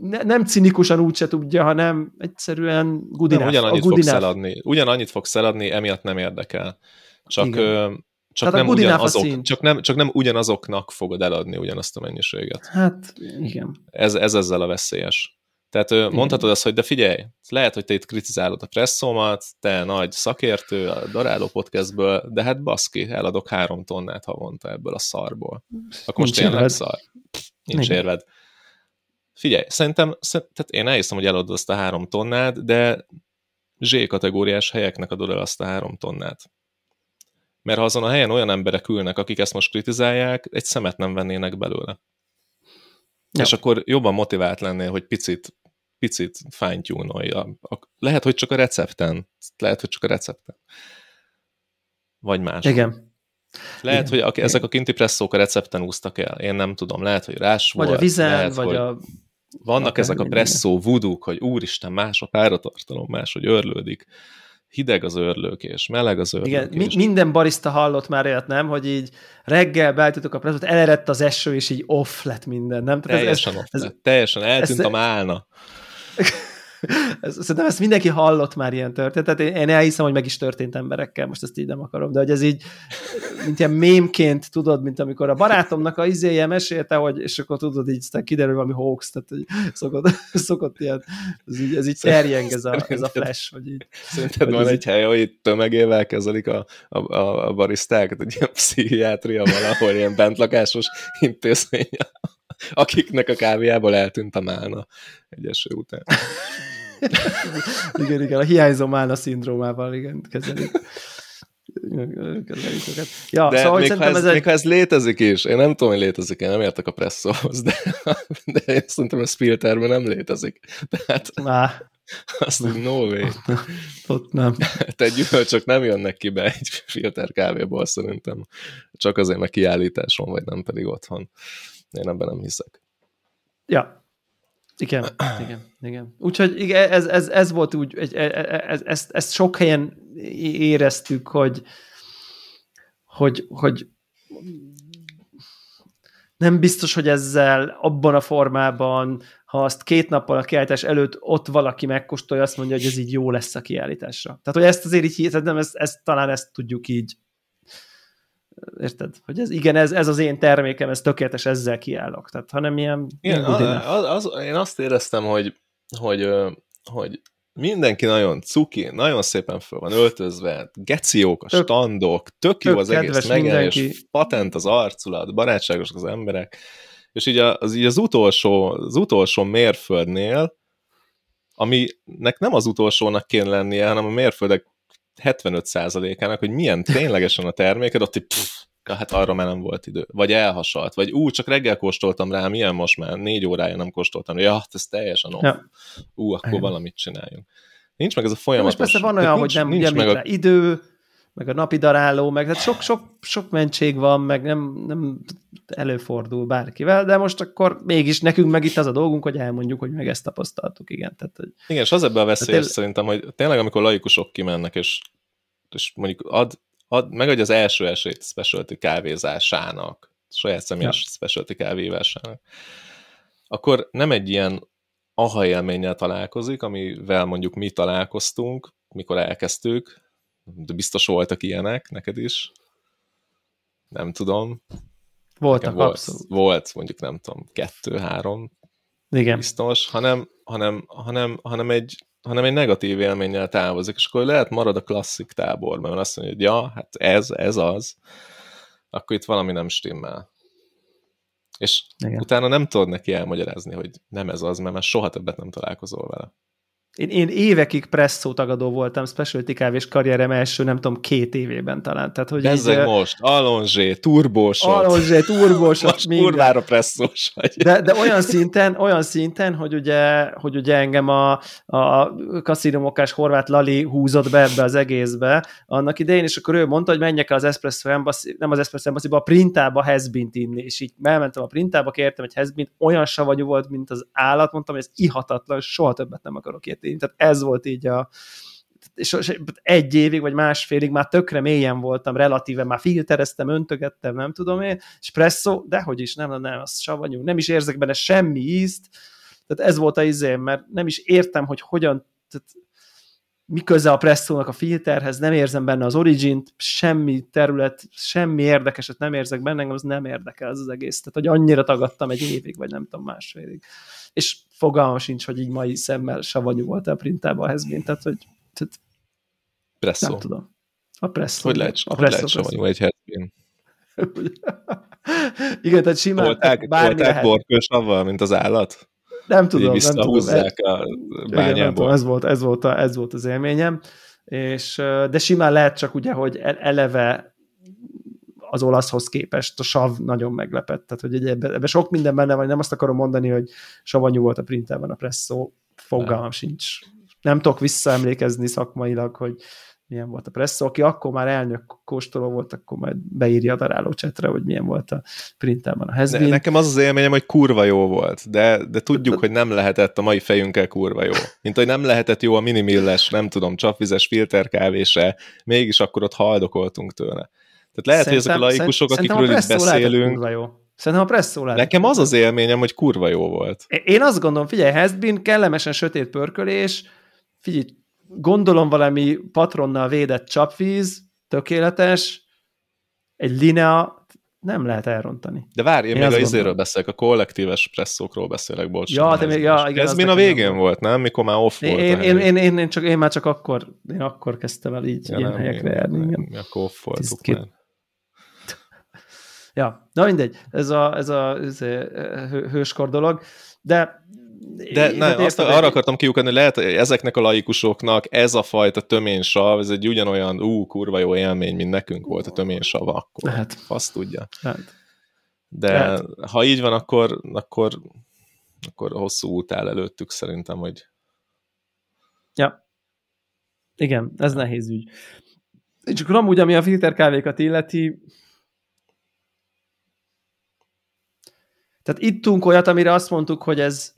Ne, nem cinikusan úgyse tudja, hanem egyszerűen good nem, ugyanannyit fogsz eladni. Ugyanannyit fogsz eladni, emiatt nem érdekel. Csak, ö, csak, nem ugyanazok, csak, nem, csak nem ugyanazoknak fogod eladni ugyanazt a mennyiséget. Hát, igen. Ez, ez ezzel a veszélyes. Tehát Igen. mondhatod azt, hogy de figyelj, lehet, hogy te itt kritizálod a presszómat, te nagy szakértő a Daráló podcastből, de hát baszki, eladok három tonnát havonta ebből a szarból. Akkor most tényleg érved. szar. Nincs Igen. érved. Figyelj, szerintem, tehát én elhiszem, hogy eladod azt a három tonnát, de Z-kategóriás helyeknek adod el azt a három tonnát. Mert ha azon a helyen olyan emberek ülnek, akik ezt most kritizálják, egy szemet nem vennének belőle. Ja. És akkor jobban motivált lennél, hogy picit, picit fine Lehet, hogy csak a recepten. Lehet, hogy csak a recepten. Vagy más. Igen. Lehet, Igen. hogy a, ezek a kinti presszók a recepten úsztak el. Én nem tudom. Lehet, hogy rás vagy volt. a vizen, lehet, vagy a... Vannak akár ezek a presszó vuduk, hogy úristen, más a páratartalom, más, hogy örlődik hideg az örlőkés, meleg az örlőkés. Igen, mi, minden barista hallott már olyat, nem, hogy így reggel beállítottuk a presszót, elerett az eső, és így off lett minden, nem? Tehát teljesen ez, off ez, lett, teljesen eltűnt ez, a málna. szerintem ezt mindenki hallott már ilyen történetet. Én, én elhiszem, hogy meg is történt emberekkel, most ezt így nem akarom, de hogy ez így, mint ilyen mémként, tudod, mint amikor a barátomnak a izéje mesélte, hogy, és akkor tudod, így aztán kiderül valami hoax, tehát hogy szokott, szokott ilyen, ez így, ez így terjeng ez a, ez a flash, hogy így. Szerinted van egy hely, ahol itt tömegével kezelik a, a, a, a barisztákat, egy ilyen pszichiátria valahol, ilyen bentlakásos intézmény akiknek a kávéjából eltűnt a málna egy eső után. igen, igen, a hiányzó málna szindrómával, igen, kezelik. Ja, de szóval, még, ha ez, ez egy... még ha ez létezik is, én nem tudom, hogy létezik, én nem értek a presszóhoz, de, de én szerintem a filterben nem létezik. Tehát Má. azt mondja, no way. Ott nem. Te gyümölcsök nem jönnek ki be egy filter kávéból szerintem. Csak azért, mert kiállításon, vagy nem pedig otthon. Én ebben nem hiszek. Ja, igen, igen, igen. Úgyhogy igen, ez, ez, ez volt úgy, ez, e, e, ez, ezt, ezt sok helyen éreztük, hogy, hogy, hogy nem biztos, hogy ezzel abban a formában, ha azt két nappal a kiállítás előtt ott valaki megkóstolja, azt mondja, hogy ez így jó lesz a kiállításra. Tehát, hogy ezt azért így, tehát nem, ezt, ezt, talán ezt tudjuk így érted? Hogy ez, igen, ez, ez az én termékem, ez tökéletes, ezzel kiállok. Tehát, hanem ilyen... Igen, az, az, én azt éreztem, hogy, hogy, hogy mindenki nagyon cuki, nagyon szépen föl van öltözve, geciók a tök, standok, tök jó tök az egész megjelenés, patent az arculat, barátságosak az emberek, és így az, így az, utolsó, az utolsó mérföldnél, aminek nem az utolsónak kéne lennie, hanem a mérföldek 75%-ának, hogy milyen ténylegesen a terméked, ott így pff, hát arra már nem volt idő. Vagy elhasalt, vagy ú, csak reggel kóstoltam rá, milyen most már, négy órája nem kóstoltam. Ja, hát ez teljesen off. Ja. Ú, akkor Igen. valamit csináljunk. Nincs meg ez a folyamat. Most persze van olyan, nincs, hogy nem nincs meg a... idő, meg a napi daráló, meg hát sok, sok, sok mentség van, meg nem, nem előfordul bárkivel, de most akkor mégis nekünk meg itt az a dolgunk, hogy elmondjuk, hogy meg ezt tapasztaltuk, igen. Tehát, hogy... Igen, és az ebben a veszélyes tél... szerintem, hogy tényleg amikor laikusok kimennek, és, és mondjuk ad, ad, megadja az első esélyt specialty kávézásának, saját személyes ja. specialty kávévásának, akkor nem egy ilyen aha élménnyel találkozik, amivel mondjuk mi találkoztunk, mikor elkezdtük, de biztos voltak ilyenek neked is. Nem tudom. Voltak, volt, abszolút. Volt, mondjuk nem tudom, kettő-három Igen. biztos, hanem, hanem, hanem, hanem, egy, hanem egy negatív élménnyel távozik, és akkor lehet marad a klasszik táborban, mert azt mondja, hogy ja, hát ez, ez az, akkor itt valami nem stimmel. És Igen. utána nem tudod neki elmagyarázni, hogy nem ez az, mert már soha többet nem találkozol vele. Én, én évekig presszó tagadó voltam specialty kávés karrierem első, nem tudom, két évében talán. Tehát, hogy Bezzeg így, most, alonzsé, turbósot. Alonzsé, turbósot, most minden. kurvára presszós vagy. De, de olyan szinten, olyan szinten, hogy ugye, hogy ugye engem a, a kaszinomokás horvát Lali húzott be ebbe az egészbe annak idején, és akkor ő mondta, hogy menjek az Espresso Embassy, nem az Espresso Embassy, a printába hezbint inni, és így elmentem a printába, kértem egy hezbint, olyan savanyú volt, mint az állat, mondtam, hogy ez ihatatlan, soha többet nem akarok ilyet martini. Tehát ez volt így a, és egy évig, vagy másfélig már tökre mélyen voltam, relatíve már filtereztem, öntögettem, nem tudom én, espresso, de hogy is, nem, nem, az savanyú, nem is érzek benne semmi ízt, tehát ez volt a izém, mert nem is értem, hogy hogyan, tehát mi köze a presszónak a filterhez, nem érzem benne az origin semmi terület, semmi érdekeset nem érzek benne, engem az nem érdekel ez az egész. Tehát, hogy annyira tagadtam egy évig, vagy nem tudom, másfélig. És fogalmam sincs, hogy így mai szemmel savanyú volt a printában a hezbén, tehát, hogy tehát, Presszó. nem tudom. A presszó. Hogy lehet, a hogy lehet savanyú egy hezbén? Igen, tehát simán volták, bármi volták lehet. borkős avval, mint az állat? Nem tudom, nem tudom. a Igen, nem tudom, bányából. ez volt, ez, volt a, ez volt az élményem, és, de simán lehet csak ugye, hogy e- eleve az olaszhoz képest a sav nagyon meglepett, tehát hogy ebben ebbe sok minden benne van, nem azt akarom mondani, hogy savanyú volt a printában a presszó, fogalmam sincs. Nem tudok visszaemlékezni szakmailag, hogy milyen volt a presszó. Aki akkor már elnök kóstoló volt, akkor majd beírja a daráló csetre, hogy milyen volt a printában a Ne, hezbin. nekem az az élményem, hogy kurva jó volt, de, de tudjuk, hogy nem lehetett a mai fejünkkel kurva jó. Mint hogy nem lehetett jó a minimilles, nem tudom, csapvizes filterkávése, mégis akkor ott haldokoltunk tőle. Tehát lehet, hogy ezek a laikusok, akikről itt szerintem beszélünk, kurva jó. Szerintem a presszó lehetett nekem az az élményem, hogy kurva jó volt. Én azt gondolom, figyelj, Hezbin, kellemesen sötét pörkölés, figyelj, gondolom valami patronnal védett csapvíz, tökéletes, egy linea, nem lehet elrontani. De várj, én, Én még a izéről beszélek, a kollektíves presszókról beszélek, bocs. Ja, de még- ja, igen, Ez min a végén az- volt, nem? Mikor már off volt. Én, a én, hely. én, én, én, csak, én már csak akkor, én akkor kezdtem el így Ja, ilyen nem, helyekre járni. igen. Akkor off voltuk már. Ja, na mindegy, ez a, ez a ez a hő- hőskor dolog, de De ne, érted, azt arra akartam kiukadni, lehet, hogy ezeknek a laikusoknak ez a fajta töménysav, ez egy ugyanolyan, ú, kurva jó élmény, mint nekünk volt a töménysav akkor. Lehet. Azt tudja. Hát, De Lehet. ha így van, akkor, akkor, akkor hosszú út áll előttük szerintem, hogy Ja. Igen, ez nehéz ügy. És akkor amúgy, ami a filterkávékat illeti, tehát ittunk olyat, amire azt mondtuk, hogy ez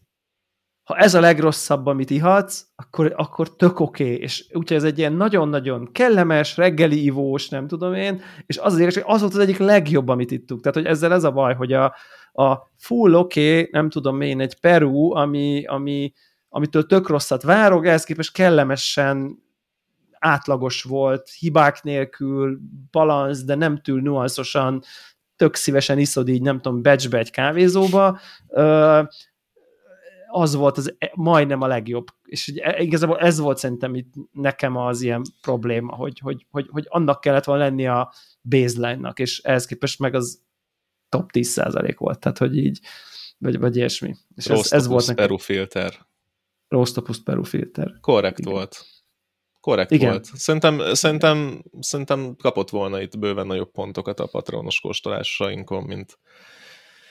ha ez a legrosszabb, amit ihatsz, akkor, akkor tök oké, okay. és úgyhogy ez egy ilyen nagyon-nagyon kellemes, reggeli ivós, nem tudom én, és az az érdekes, hogy az volt az egyik legjobb, amit ittuk. Tehát, hogy ezzel ez a baj, hogy a, a full oké, okay, nem tudom én, egy Peru, ami, ami, amitől tök rosszat várok, ehhez képest kellemesen átlagos volt, hibák nélkül, balansz, de nem túl nuanszosan, tök szívesen iszod így, nem tudom, becsbe egy kávézóba, Ö, az volt az e- majdnem a legjobb. És ugye igazából ez volt szerintem itt nekem az ilyen probléma, hogy, hogy, hogy, hogy annak kellett volna lenni a baseline-nak, és ehhez képest meg az top 10% volt, tehát hogy így, vagy, vagy ilyesmi. És ez, ez volt nekem. Peru filter. Rostopus Peru filter. Korrekt Igen. volt. Korrekt Igen. volt. Szerintem, szerintem, szerintem kapott volna itt bőven nagyobb pontokat a patronos kóstolásainkon, mint,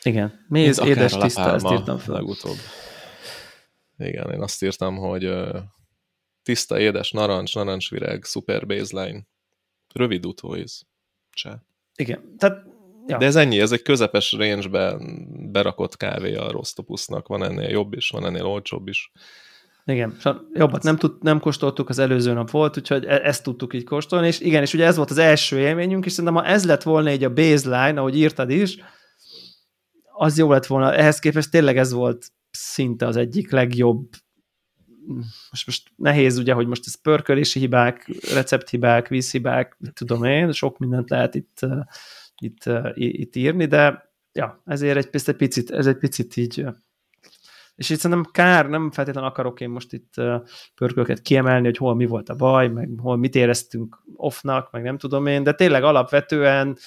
Igen. Méz, mint édes, tiszta, ezt írtam fel. legutóbb. Igen, én azt írtam, hogy tiszta, édes, narancs, narancsvirág, super baseline, rövid utóíz. Cseh. Igen. Tehát, ja. De ez ennyi, ez egy közepes range-be berakott kávé a Rostopusnak. Van ennél jobb is, van ennél olcsóbb is. Igen, és jobbat nem, tud, nem kóstoltuk, az előző nap volt, úgyhogy e- ezt tudtuk így kóstolni, és igen, és ugye ez volt az első élményünk, és szerintem ha ez lett volna egy a baseline, ahogy írtad is, az jó lett volna. Ehhez képest tényleg ez volt szinte az egyik legjobb most, most nehéz ugye, hogy most ez pörkölési hibák, recepthibák, vízhibák, mit tudom én, sok mindent lehet itt, itt, itt írni, de ja, ezért egy, ezt egy picit, ez egy picit így és itt szerintem kár, nem feltétlenül akarok én most itt pörkölket kiemelni, hogy hol mi volt a baj, meg hol mit éreztünk offnak, meg nem tudom én, de tényleg alapvetően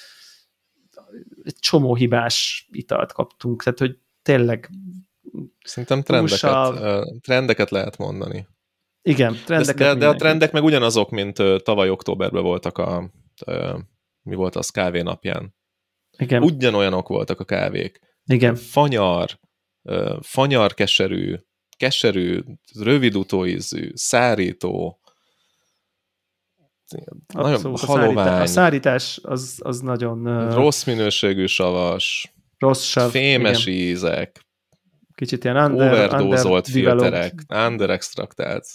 egy csomó hibás italt kaptunk, tehát hogy tényleg Szerintem trendeket, ö, trendeket lehet mondani. igen, De, trendeket de, de a mindenki. trendek meg ugyanazok, mint tavaly októberben voltak a, mi volt az kávé napján. Igen, Ugyanolyanok voltak a kávék. igen, Fanyar, fanyar keserű, keserű, rövid utóízű, szárító, nagyon abszolút. A, szárítás, a szárítás az, az nagyon rossz minőségű savas, rossz sav. fémes igen. ízek, Kicsit ilyen under, overdózolt filterek, under extraktált,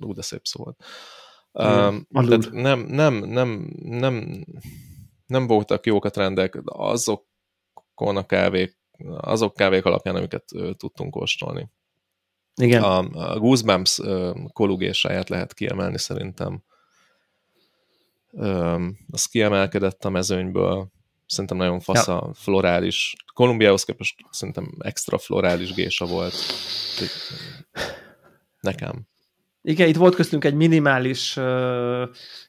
ú, de szép szó volt. Um, tehát nem, nem, nem, nem, nem voltak jók a trendek azokon a kávék, azok kávék alapján, amiket uh, tudtunk kóstolni. Igen. A, a Goosebumps uh, kolugésáját lehet kiemelni szerintem. Um, az kiemelkedett a mezőnyből, szerintem nagyon fasz ja. a florális. Kolumbiához képest szerintem extra florális gésa volt. Nekem. Igen, itt volt köztünk egy minimális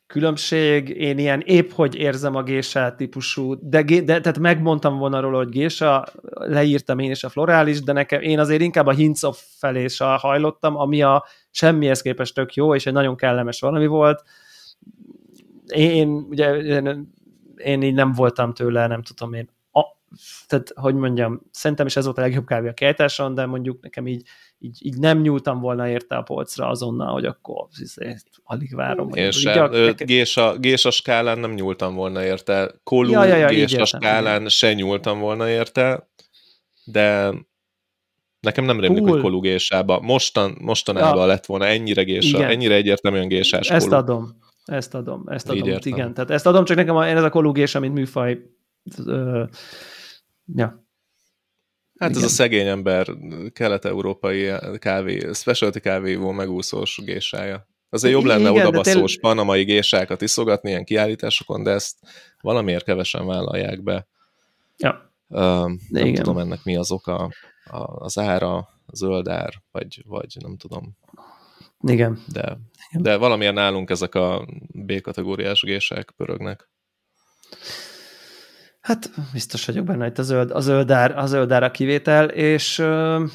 különbség, én ilyen épp hogy érzem a gésa típusú, de, de tehát megmondtam volna róla, hogy gésa, leírtam én is a florális, de nekem én azért inkább a hincof felé hajlottam, ami a semmihez képest tök jó, és egy nagyon kellemes valami volt. Én, ugye, én, én így nem voltam tőle, nem tudom én, a, tehát, hogy mondjam, szerintem is ez volt a legjobb kávé a kejtáson, de mondjuk nekem így így, így nem nyúltam volna érte a polcra azonnal, hogy akkor izé, alig várom. Én sem. Gésa, gésa skálán nem nyúltam volna érte. Kolú ja, ja, ja, gésa skálán igen. se nyúltam volna érte, de nekem nem rémlik, cool. hogy kolú gésába. Mostan, mostanában ja. lett volna ennyire gésa, igen. ennyire egyértelműen gésás Ezt kolú. adom. Ezt adom, ezt adom, igen. Tehát ezt adom, csak nekem én ez a kolúgésa, mint műfaj, ö, ja, Hát Igen. ez a szegény ember kelet-európai kávé, specialty kávévó megúszós gésája. Azért jobb lenne Igen, oda baszós tél... panamai gésákat iszogatni ilyen kiállításokon, de ezt valamiért kevesen vállalják be. Ja. Uh, nem Igen. tudom ennek mi az oka, a, az ára, a zöld ár, vagy, vagy nem tudom. Igen. De, de valamiért nálunk ezek a B-kategóriás gések pörögnek. Hát biztos vagyok benne, hogy a zöld, a zöld, ár, a zöld ár a kivétel, és uh,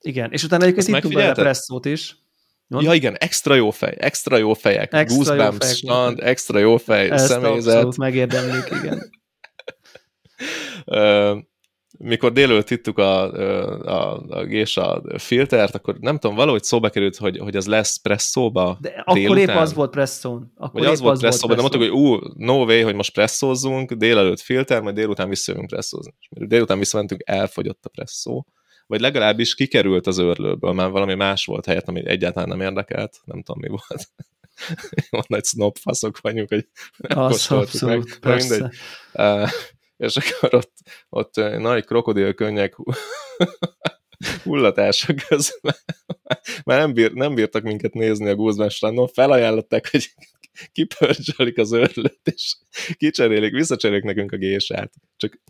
igen, és utána egyébként ittunk bele presszót is. Mond? Ja igen, extra jó fej, extra jó fejek, extra goosebumps, jó fejek, stand, extra jó fej, Ezt személyzet. Ezt megérdemlik, igen. mikor délőtt ittuk a, a, a gésa filtert, akkor nem tudom, valahogy szóba került, hogy, hogy az lesz presszóba De akkor délután. épp az volt presszón. Akkor Vagy az volt presszóba, de mondtuk, hogy ú, no way, hogy most presszózzunk, délelőtt filter, majd délután visszajövünk presszózni. Délután visszamentünk, elfogyott a presszó. Vagy legalábbis kikerült az őrlőből, mert valami más volt helyett, ami egyáltalán nem érdekelt, nem tudom mi volt. Van nagy snob faszok vagyunk, hogy az abszolút, meg. persze. Mindegy. És akkor ott, ott nagy krokodilkönnyek hullatások közben már nem, bír, nem bírtak minket nézni a Guzmán strandon, felajánlották, hogy kipörcsölik az őrlőt, és kicserélik, visszacserélik nekünk a gésát. Csak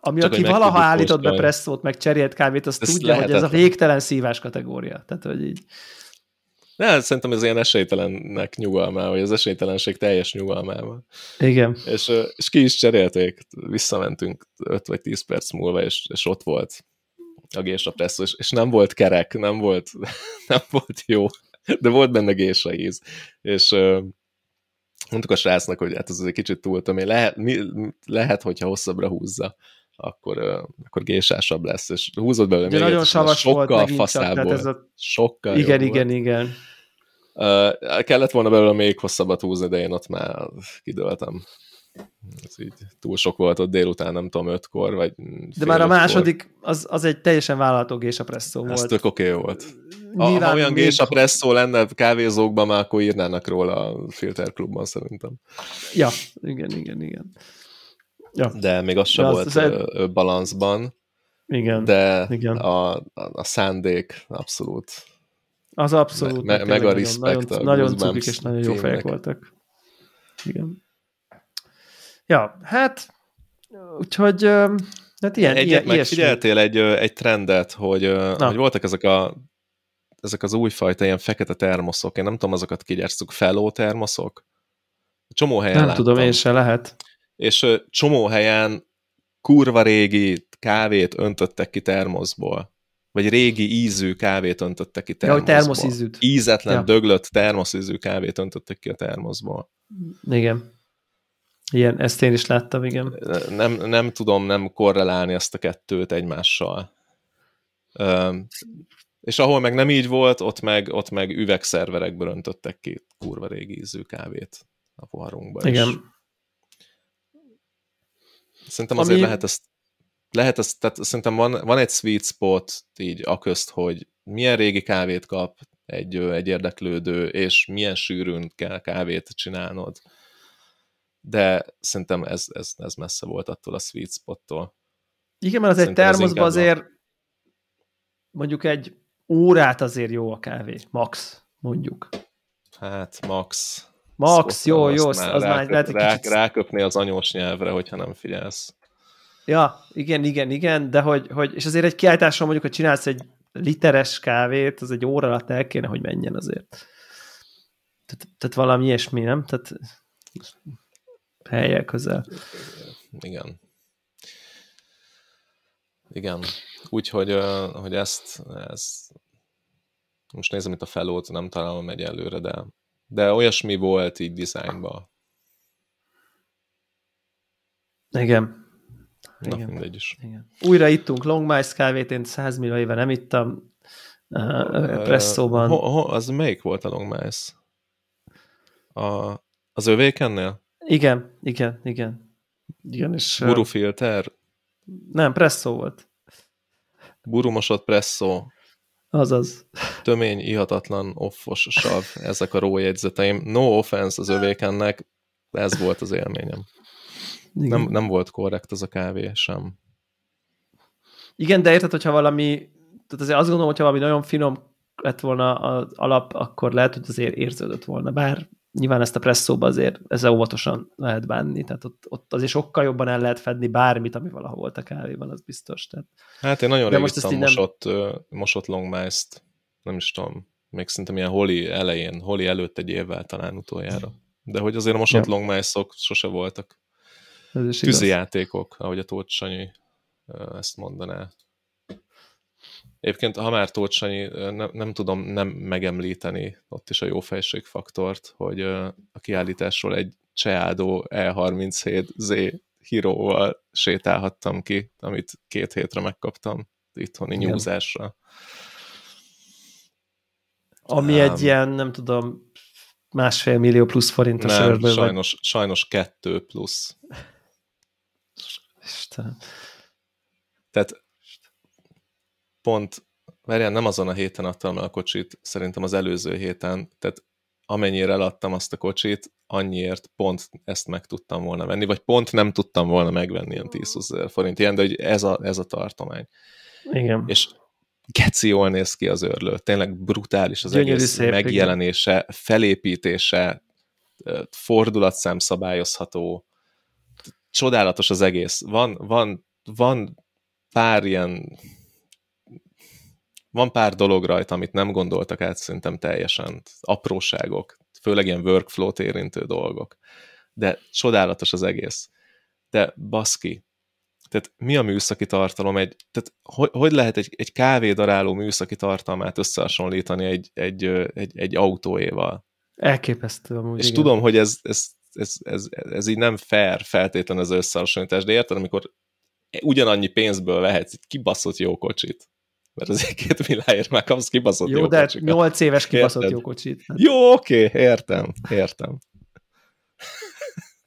ami Csak aki valaha állított be presszót, meg cserélt kávét, az tudja, lehetetlen. hogy ez a végtelen szívás kategória. Tehát, hogy így... Ne, hát szerintem ez ilyen esélytelennek nyugalmával, vagy az esélytelenség teljes nyugalmával. Igen. És, és ki is cserélték, visszamentünk 5 vagy 10 perc múlva, és, és ott volt a gésa presszó, és, és nem volt kerek, nem volt, nem volt jó, de volt benne gésa íz. És mondtuk a srácnak, hogy hát ez egy kicsit túl lehet, mi, lehet, hogyha hosszabbra húzza akkor, akkor gésásabb lesz, és húzott belőle még nagyon savas sokkal volt faszából. Ez a... Sokkal Igen, igen, volt. igen. Uh, kellett volna belőle még hosszabbat húzni, de én ott már kidőltem. Ez így túl sok volt ott délután, nem tudom, ötkor, vagy De már a második, az, az egy teljesen vállalható gésapresszó volt. Ez tök oké okay volt. Nyilván ha olyan még... gésapresszó lenne kávézókban, már akkor írnának róla a filterklubban szerintem. Ja, igen, igen, igen. Ja. De még az sem volt az... balanszban. Igen. De igen. A, a, a szándék abszolút. Az abszolút. Me, meg a respect. Nagyon, nagyon cukik és nagyon jó fejek voltak. Igen. Ja, hát úgyhogy hát ilyen, Egyet ilyen, figyeltél egy, egy trendet, hogy, hogy voltak ezek a ezek az újfajta ilyen fekete termoszok, én nem tudom, azokat kigyártjuk, feló termoszok? Csomó helyen Nem láttam. tudom, én se lehet és csomó helyen kurva régi kávét öntöttek ki termoszból. Vagy régi ízű kávét öntöttek ki termoszból. Ja, termoszízűt. Ízetlen, ja. döglött termoszízű kávét öntöttek ki a termoszból. Igen. Igen, ezt én is láttam, igen. Nem, nem tudom nem korrelálni ezt a kettőt egymással. Üm, és ahol meg nem így volt, ott meg, ott meg üvegszerverekből öntöttek ki kurva régi ízű kávét a poharunkba. Igen. És Szerintem azért Ami... lehet ezt lehet, ez, tehát szerintem van, van egy sweet spot így aközt, hogy milyen régi kávét kap egy, egy érdeklődő, és milyen sűrűn kell kávét csinálnod. De szerintem ez, ez, ez messze volt attól a sweet spottól. Igen, mert az szerintem egy termoszban azért a... mondjuk egy órát azért jó a kávé, max, mondjuk. Hát, max. Max, jó, jó, az már, már lehet rá, kicsit... Ráköpni az anyós nyelvre, hogyha nem figyelsz. Ja, igen, igen, igen, de hogy, hogy és azért egy kiállításon mondjuk, hogy csinálsz egy literes kávét, az egy óra alatt el kéne, hogy menjen azért. Tehát, tehát valami ilyesmi, nem? Tehát helyek közel. Igen. Igen. Úgyhogy hogy ezt, ezt most nézem itt a felót, nem találom egy előre, de, de olyasmi volt így dizájnban. Igen. Na, Igen. mindegy is. Igen. Újra ittunk Long Mice kávét, én 100 millió éve nem ittam uh, presszóban. Ho, ho, az melyik volt a Long Mice? A, az övékennél? Igen, igen, igen. igen és, Burufilter? Nem, presszó volt. Burumosott presszó. Azaz. Tömény, ihatatlan, offos sav, ezek a rójegyzeteim. No offense az övékennek, ez volt az élményem. Nem, nem volt korrekt az a kávé sem. Igen, de érted, hogyha valami, tehát azért azt gondolom, hogyha valami nagyon finom lett volna az alap, akkor lehet, hogy azért érződött volna, bár nyilván ezt a presszóba azért ezzel óvatosan lehet bánni, tehát ott, ott azért sokkal jobban el lehet fedni bármit, ami valaha volt a kávéban, az biztos. Tehát. Hát én nagyon rég ittam mosott, nem... mosott longmice nem is tudom, még szerintem ilyen holi elején, holi előtt egy évvel talán utoljára. De hogy azért a mosott ja. longmice-ok sose voltak tűzi játékok, ahogy a Tóth Sanyi ezt mondaná. Egyébként, ha már Tóth Sanyi, nem, nem tudom nem megemlíteni ott is a jófejségfaktort, hogy a kiállításról egy Cseádó E37Z híróval sétálhattam ki, amit két hétre megkaptam itthoni Igen. nyúzásra. Ami um, egy ilyen, nem tudom, másfél millió plusz forintos nem, sajnos, vagy... sajnos kettő plusz. Istenem. Tehát pont, várjál, nem azon a héten adtam el a kocsit, szerintem az előző héten, tehát amennyire eladtam azt a kocsit, annyiért pont ezt meg tudtam volna venni, vagy pont nem tudtam volna megvenni ilyen 10 ezer forint ilyen, de hogy ez a, ez a tartomány. Igen. És geci jól néz ki az őrlő, tényleg brutális az Gyönyörű egész szép, megjelenése, igen. felépítése, fordulatszám szabályozható, csodálatos az egész. Van, van, van pár ilyen van pár dolog rajta, amit nem gondoltak át szerintem teljesen. Apróságok, főleg ilyen workflow-t érintő dolgok. De csodálatos az egész. De baszki, tehát mi a műszaki tartalom? Egy, tehát hogy, hogy lehet egy, egy kávédaráló műszaki tartalmát összehasonlítani egy, egy, egy, egy autóéval? Elképesztő amúgy. És igen. tudom, hogy ez, ez ez, ez, ez így nem fair feltétlen az összehasonlítás, de érted, amikor ugyanannyi pénzből vehetsz egy kibaszott jó kocsit, mert az két milliáért már kapsz kibaszott jó, jó de kocsikat. 8 éves kibaszott érted? jó kocsit. Hát. Jó, oké, okay, értem, értem.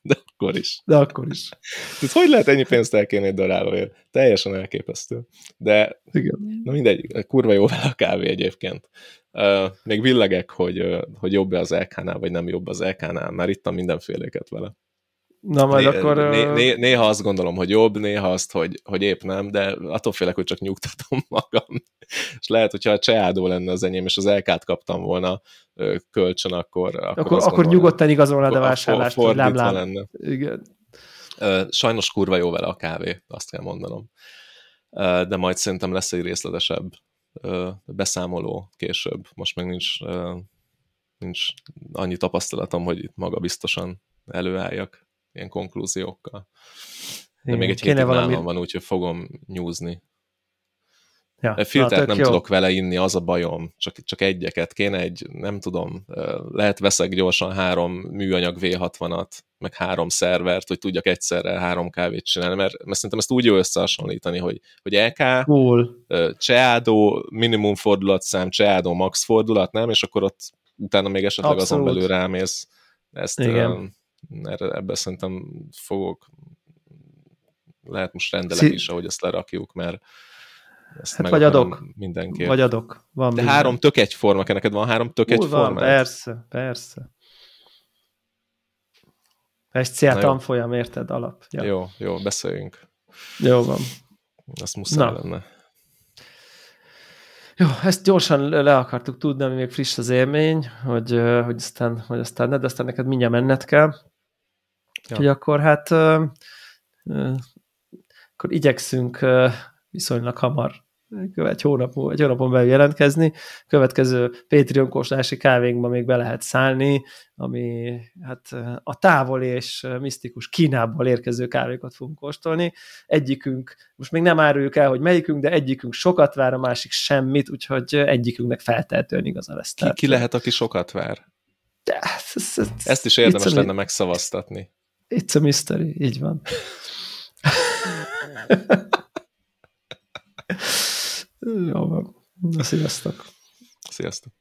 De akkor is. De akkor is. Tehát hogy lehet ennyi pénzt elkérni egy darálóért? Teljesen elképesztő. De Igen. na mindegy, kurva jó vele a kávé egyébként. Uh, még villegek, hogy, uh, hogy jobb-e az LK-nál, vagy nem jobb az LK-nál. Már ittam mindenféléket vele. Na majd né, akkor... Né, né, néha azt gondolom, hogy jobb, néha azt, hogy, hogy épp nem, de attól félek, hogy csak nyugtatom magam. és lehet, hogyha a Cseádó lenne az enyém, és az LK-t kaptam volna kölcsön, akkor... Akkor, akkor, akkor nyugodtan igazolnád a vásárlást, hogy lám, lám. lenne. Igen. Sajnos kurva jó vele a kávé, azt kell mondanom. De majd szerintem lesz egy részletesebb beszámoló később. Most még nincs, nincs annyi tapasztalatom, hogy itt maga biztosan előálljak ilyen konklúziókkal. De még egy hétig valami... nálam van, úgyhogy fogom nyúzni. Ja, Filtert nem jó. tudok vele inni, az a bajom. Csak, csak egyeket. Kéne egy, nem tudom, lehet veszek gyorsan három műanyag V60-at, meg három szervert, hogy tudjak egyszerre három kávét csinálni, mert, mert szerintem ezt úgy jó összehasonlítani, hogy, hogy EK, cool. Cseádó, minimum fordulatszám, Cseádó max fordulat, nem? És akkor ott utána még esetleg Abszolút. azon belül rámész. Ezt, Igen. Erre, ebbe szerintem fogok lehet most rendelek Szí... is, ahogy ezt lerakjuk, mert ezt hát vagy adok. Mindenki. Vagy adok. Van De minden. három tök egyforma, neked van három tök egyforma? Persze, persze. SCA tanfolyam, érted, alap. Ja. Jó, jó, beszéljünk. Jó van. Azt muszáj Na. lenne. Jó, ezt gyorsan le akartuk tudni, ami még friss az élmény, hogy, hogy, aztán, hogy aztán ne, de aztán neked mindjárt menned kell. Ja. Hogy akkor hát akkor igyekszünk viszonylag hamar egy hónap, egy hónapon belül jelentkezni. Következő Patreon kóstlási kávénkban még be lehet szállni, ami hát a távol és misztikus Kínából érkező kávékat fogunk kóstolni. Egyikünk, most még nem áruljuk el, hogy melyikünk, de egyikünk sokat vár, a másik semmit, úgyhogy egyikünknek feltehetően igaza lesz. Ki, ki lehet, aki sokat vár? De, ez, ez, Ezt is érdemes lenne megszavaztatni. It's a mystery, így van. Jó van. Na, sziasztok. Sziasztok.